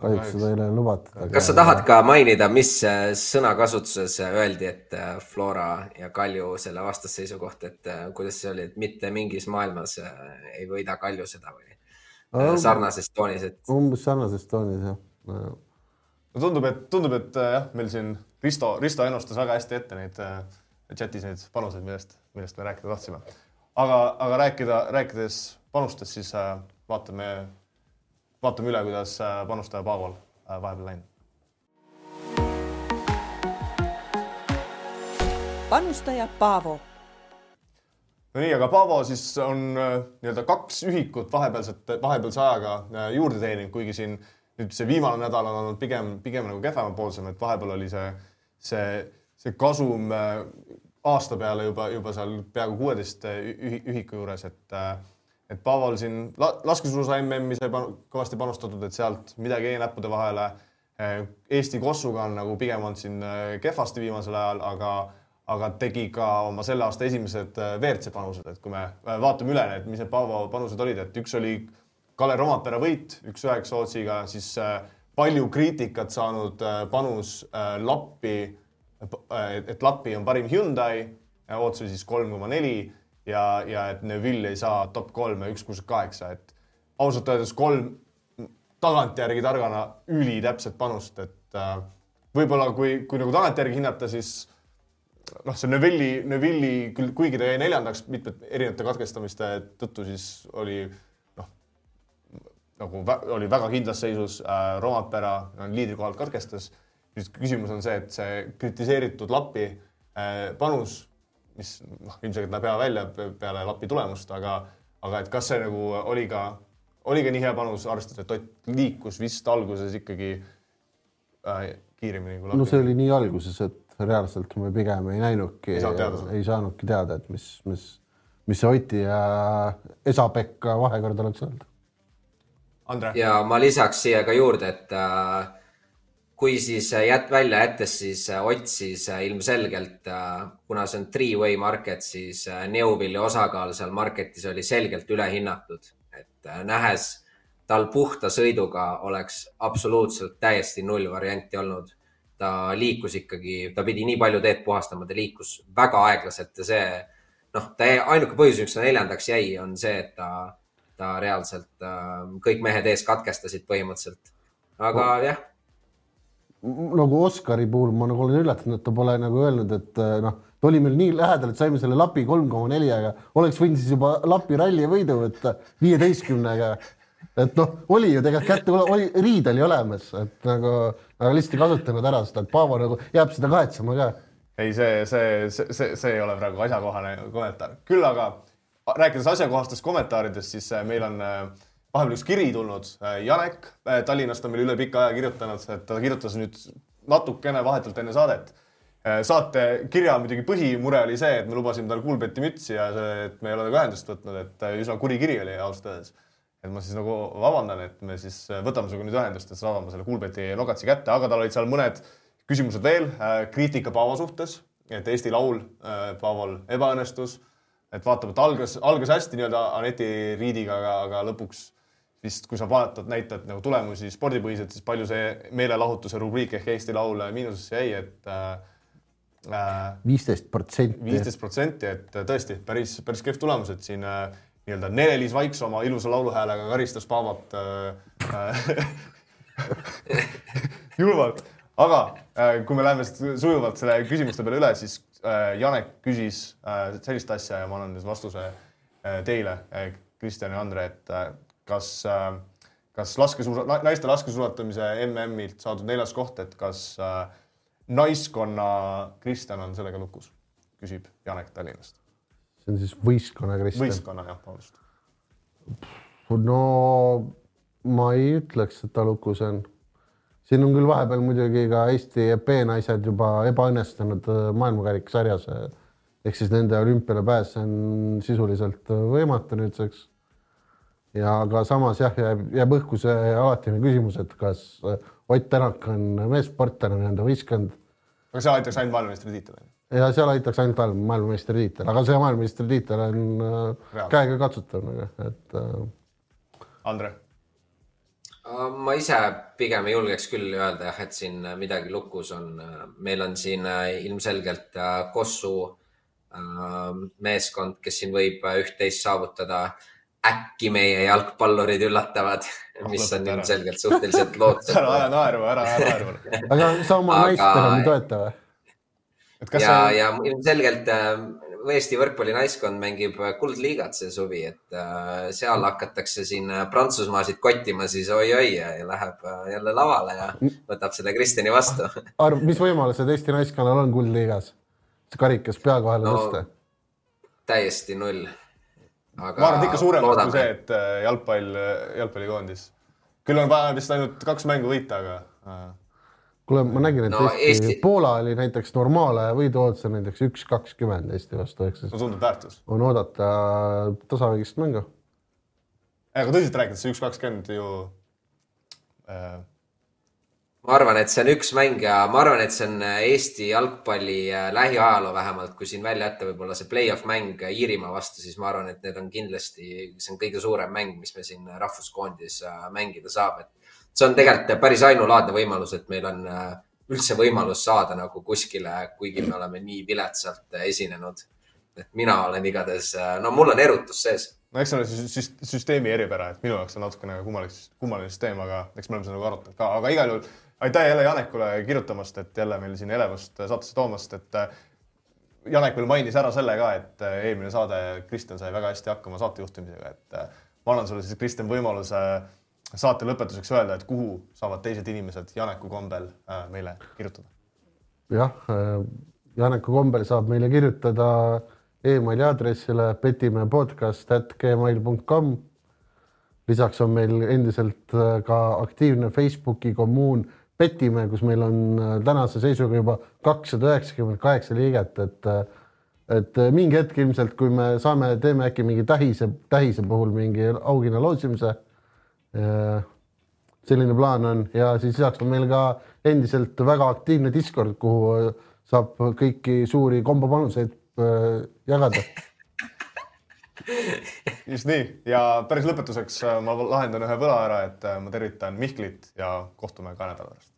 kahjuks seda ei ole lubatud. kas sa tahad ka mainida, mis sõnakasutuses öeldi, et Flora ja Kalju selle vastasseisu kohta, et kuidas see oli, et mitte mingis maailmas ei võida Kalju seda või sarnases toonis, et umbes sarnases toonis jah. no tundub, et tundub, et äh, jah, meil siin Risto, Risto ennustas väga hästi ette neid äh, chatis neid panuseid, millest, millest me rääkida tahtsime. aga, aga rääkida, rääkides panustest, siis äh, vaatame, vaatame üle, kuidas äh, panustaja Paaval äh, vahepeal läinud. panustaja Paavo no nii, aga Paavo siis on äh, nii-öelda kaks ühikut vahepealset, vahepealse ajaga äh, juurde teeninud, kuigi siin nüüd see viimane nädal on olnud pigem, pigem nagu kehvemapoolsem, et vahepeal oli see, see, see kasum äh, aasta peale juba, juba seal peaaegu kuueteist ühiku juures, et et Paaval siin la, laskesuusa MM-i sai panu, kõvasti panustatud, et sealt midagi jäi näppude vahele. Eesti Kossuga on nagu pigem olnud siin kehvasti viimasel ajal, aga aga tegi ka oma selle aasta esimesed äh, WRC panused, et kui me äh, vaatame üle need, mis need Paavo panused olid, et üks oli Kalle Romapere võit üks-üheksa Sootsiga, siis äh, palju kriitikat saanud panus Lappi, et Lappi on parim Hyundai, ootus oli siis kolm koma neli ja, ja et Neville ei saa top kolme üks kuuskümmend kaheksa, et ausalt öeldes kolm tagantjärgi targana ülitäpset panust, et võib-olla kui, kui nagu tagantjärgi hinnata, siis noh, see Neville'i, Neville'i küll, kuigi ta jäi neljandaks mitmete erinevate katkestamiste tõttu, siis oli noh, nagu vä oli väga kindlas seisus äh,. Romapera no, liidrikohalt katkestas. nüüd küsimus on see, et see kritiseeritud Lapi äh, panus, mis noh, ilmselgelt näeb hea välja pe- peale Lapi tulemust, aga, aga et kas see nagu oli ka, oli ka nii hea panus, arvestades, et Ott liikus vist alguses ikkagi äh, kiiremini kui Lapi no see oli nii alguses, et reaalselt me pigem ei näinudki, Ei saanudki teada, et mis, mis, mis see Oti ja Esa-Pekka vahekord oleks olnud. Andre, ja ma lisaks siia ka juurde, et äh, kui siis jät-, välja jättes, siis äh, Ott siis äh, ilmselgelt äh,, kuna see on three-way market, siis äh, Neuville'i osakaal seal market'is oli selgelt ülehinnatud, et äh, nähes tal puhta sõiduga oleks absoluutselt täiesti null varianti olnud. Ta liikus ikkagi, ta pidi nii palju teed puhastama, ta liikus väga aeglaselt ja see noh, ta ainuke põhjus, miks ta neljandaks jäi, on see, et ta, ta reaalselt äh, kõik mehed ees katkestasid põhimõtteliselt. aga jah, nagu Oskari puhul ma nagu olen üllatunud, et ta pole nagu öelnud, et eh, noh, ta oli meil nii lähedal, et saime selle lapi kolm koma neljaga, oleks võinud siis juba lapi ralli võidu võtta viieteistkümnega. et noh, oli ju tegelikult kätte, oli, riid oli olemas, et nagu, aga lihtsalt ei kasutanud ära seda, et Paavo nagu jääb seda kahetsema ka. ei, see, see, see, see, see ei ole praegu asjakohane kommentaar, küll aga rääkides asjakohastest kommentaaridest, siis äh, meil on äh, vahepeal üks kiri tulnud. Janek äh, Tallinnast on meile üle pika aja kirjutanud, et ta kirjutas nüüd natukene vahetult enne saadet. saate kirja muidugi põhimure oli see, et me lubasime talle Kuulbeti mütsi ja see, et me ei ole temaga ühendust võtnud, et üsna kuri kiri oli ausalt öeldes. Et ma siis nagu vabandan, et me siis äh, võtame sinuga nüüd ühendust, et saadame selle Kuulbeti nogatsi kätte, aga tal olid seal mõned küsimused veel, kriitika Paavo suhtes, et Eesti Laul äh, Paaval ebaõnnestus, et vaatab, et algas, algas hästi nii-öelda Aneti Riidiga, aga, aga lõpuks vist, kui sa vaatad, näitad nagu tulemusi spordipõhiselt, siis palju see meelelahutuse rubriik ehk Eesti Laul miinusesse jäi, et äh, viisteist protsenti. viisteist protsenti, et tõesti päris, päris kehv tulemus, et siin äh, nii-öelda Nele-Liis Vaiks oma ilusa lauluhäälega karistas Paavat äh, äh, julmalt. aga äh, kui me läheme sujuvalt selle küsimuste peale üle, siis äh, Janek küsis äh, sellist asja ja ma annan nüüd vastuse äh, teile äh,, Kristjan ja Andre, et äh, kas äh,, kas laskesuusa, naiste laskesuusatamise MM-ilt saadud neljas koht, et kas äh, naiskonna Kristjan on sellega lukus, küsib Janek Tallinnast. See on siis võistkonna Kristjan. võistkonna jah, vabandust. no ma ei ütleks, et ta lukus on. siin on küll vahepeal muidugi ka Eesti EP-naised juba ebaõnnestunud äh, maailmakarikasarjas. ehk siis nende olümpiale pääs on sisuliselt äh, võimatu nüüdseks. ja aga samas jah, jääb, jääb õhku see alatine küsimus, et kas äh, Ott Tänak on meessportlane või on ta võistkond aga see aitaks ainult maailmameistritiitel. Ja seal aitaks ainult maailma, maailmameistritiitel, aga see maailmameistritiitel on äh, Reaalne. käega katsutav nagu, et äh, Andre, ma ise pigem ei julgeks küll öelda jah, et siin midagi lukus on. meil on siin ilmselgelt Kossu meeskond, kes siin võib üht-teist saavutada. äkki meie jalgpallurid üllatavad, mis on ilmselgelt suhteliselt lootusetu. ära aja naerma, ära aja naerma. aga sa oma Aga- naist enam ei toeta või? Et kas ja, see ja ilmselgelt äh, Eesti võrkpallinaiskond mängib äh, kuldliigat see suvi, et äh, seal hakatakse siin Prantsusmaasid kottima, siis oi-oi ja läheb äh, jälle lavale ja võtab selle Kristjani vastu. arv, mis võimalused Eesti naiskonnal on kuldliigas? see karikas pea kohale No, tõsta. täiesti null. ma arvan, et ikka suuremad kui see, et jalgpall, jalgpallikoondis. küll on vaja vist ainult kaks mängu võita, aga kuule, ma nägin, et No Eesti, Eesti- Poola oli näiteks normaalaja võiduoodus on näiteks üks kakskümmend Eesti vastu, ehk siis no tundub väärtus. on oodata tasavägist mängu. aga tõsiselt rääkides, see üks kakskümmend ju äh, ma arvan, et see on üks mäng ja ma arvan, et see on Eesti jalgpalli äh, lähiajaloo vähemalt, kui siin välja jätta võib-olla see play-off mäng Iirimaa vastu, siis ma arvan, et need on kindlasti, see on kõige suurem mäng, mis me siin rahvuskoondis äh, mängida saab, et see on tegelikult päris ainulaadne võimalus, et meil on äh, üldse võimalus saada nagu kuskile, kuigi me oleme nii viletsalt äh, esinenud. et mina olen igatahes, no mul on erutus sees no eks see ole süst- süsteemi eripära, et minu jaoks on natukene kummaline, kummaline süsteem, aga eks me oleme seda nagu arutanud ka, aga igal juhul aitäh jälle Janekule kirjutamast, et jälle meil siin elevust saatesse toomast, et äh, Janek veel mainis ära selle ka, et äh, eelmine saade Kristjan sai väga hästi hakkama saatejuhtimisega, et äh, ma annan sulle siis, Kristjan, võimaluse saate lõpetuseks öelda, et kuhu saavad teised inimesed Janeku kombel äh, meile kirjutada. jah, Janeku kombel saab meile kirjutada emaili aadressile petimeepodcast.gmail.com. lisaks on meil endiselt äh, ka aktiivne Facebooki kommuun Petime, kus meil on äh, tänase seisuga juba kakssada üheksakümmend kaheksa liiget, et äh, et äh, mingi hetk ilmselt, kui me saame, teeme äkki mingi tähise, tähise puhul mingi auhinna loosimise. Selline plaan on ja siis lisaks on meil ka endiselt väga aktiivne Discord, kuhu äh, saab kõiki suuri kombopanuseid äh, jagada. just nii ja päris lõpetuseks äh, ma lahendan ühe võla ära, et äh, ma tervitan Mihklit ja kohtume kahe nädala pärast.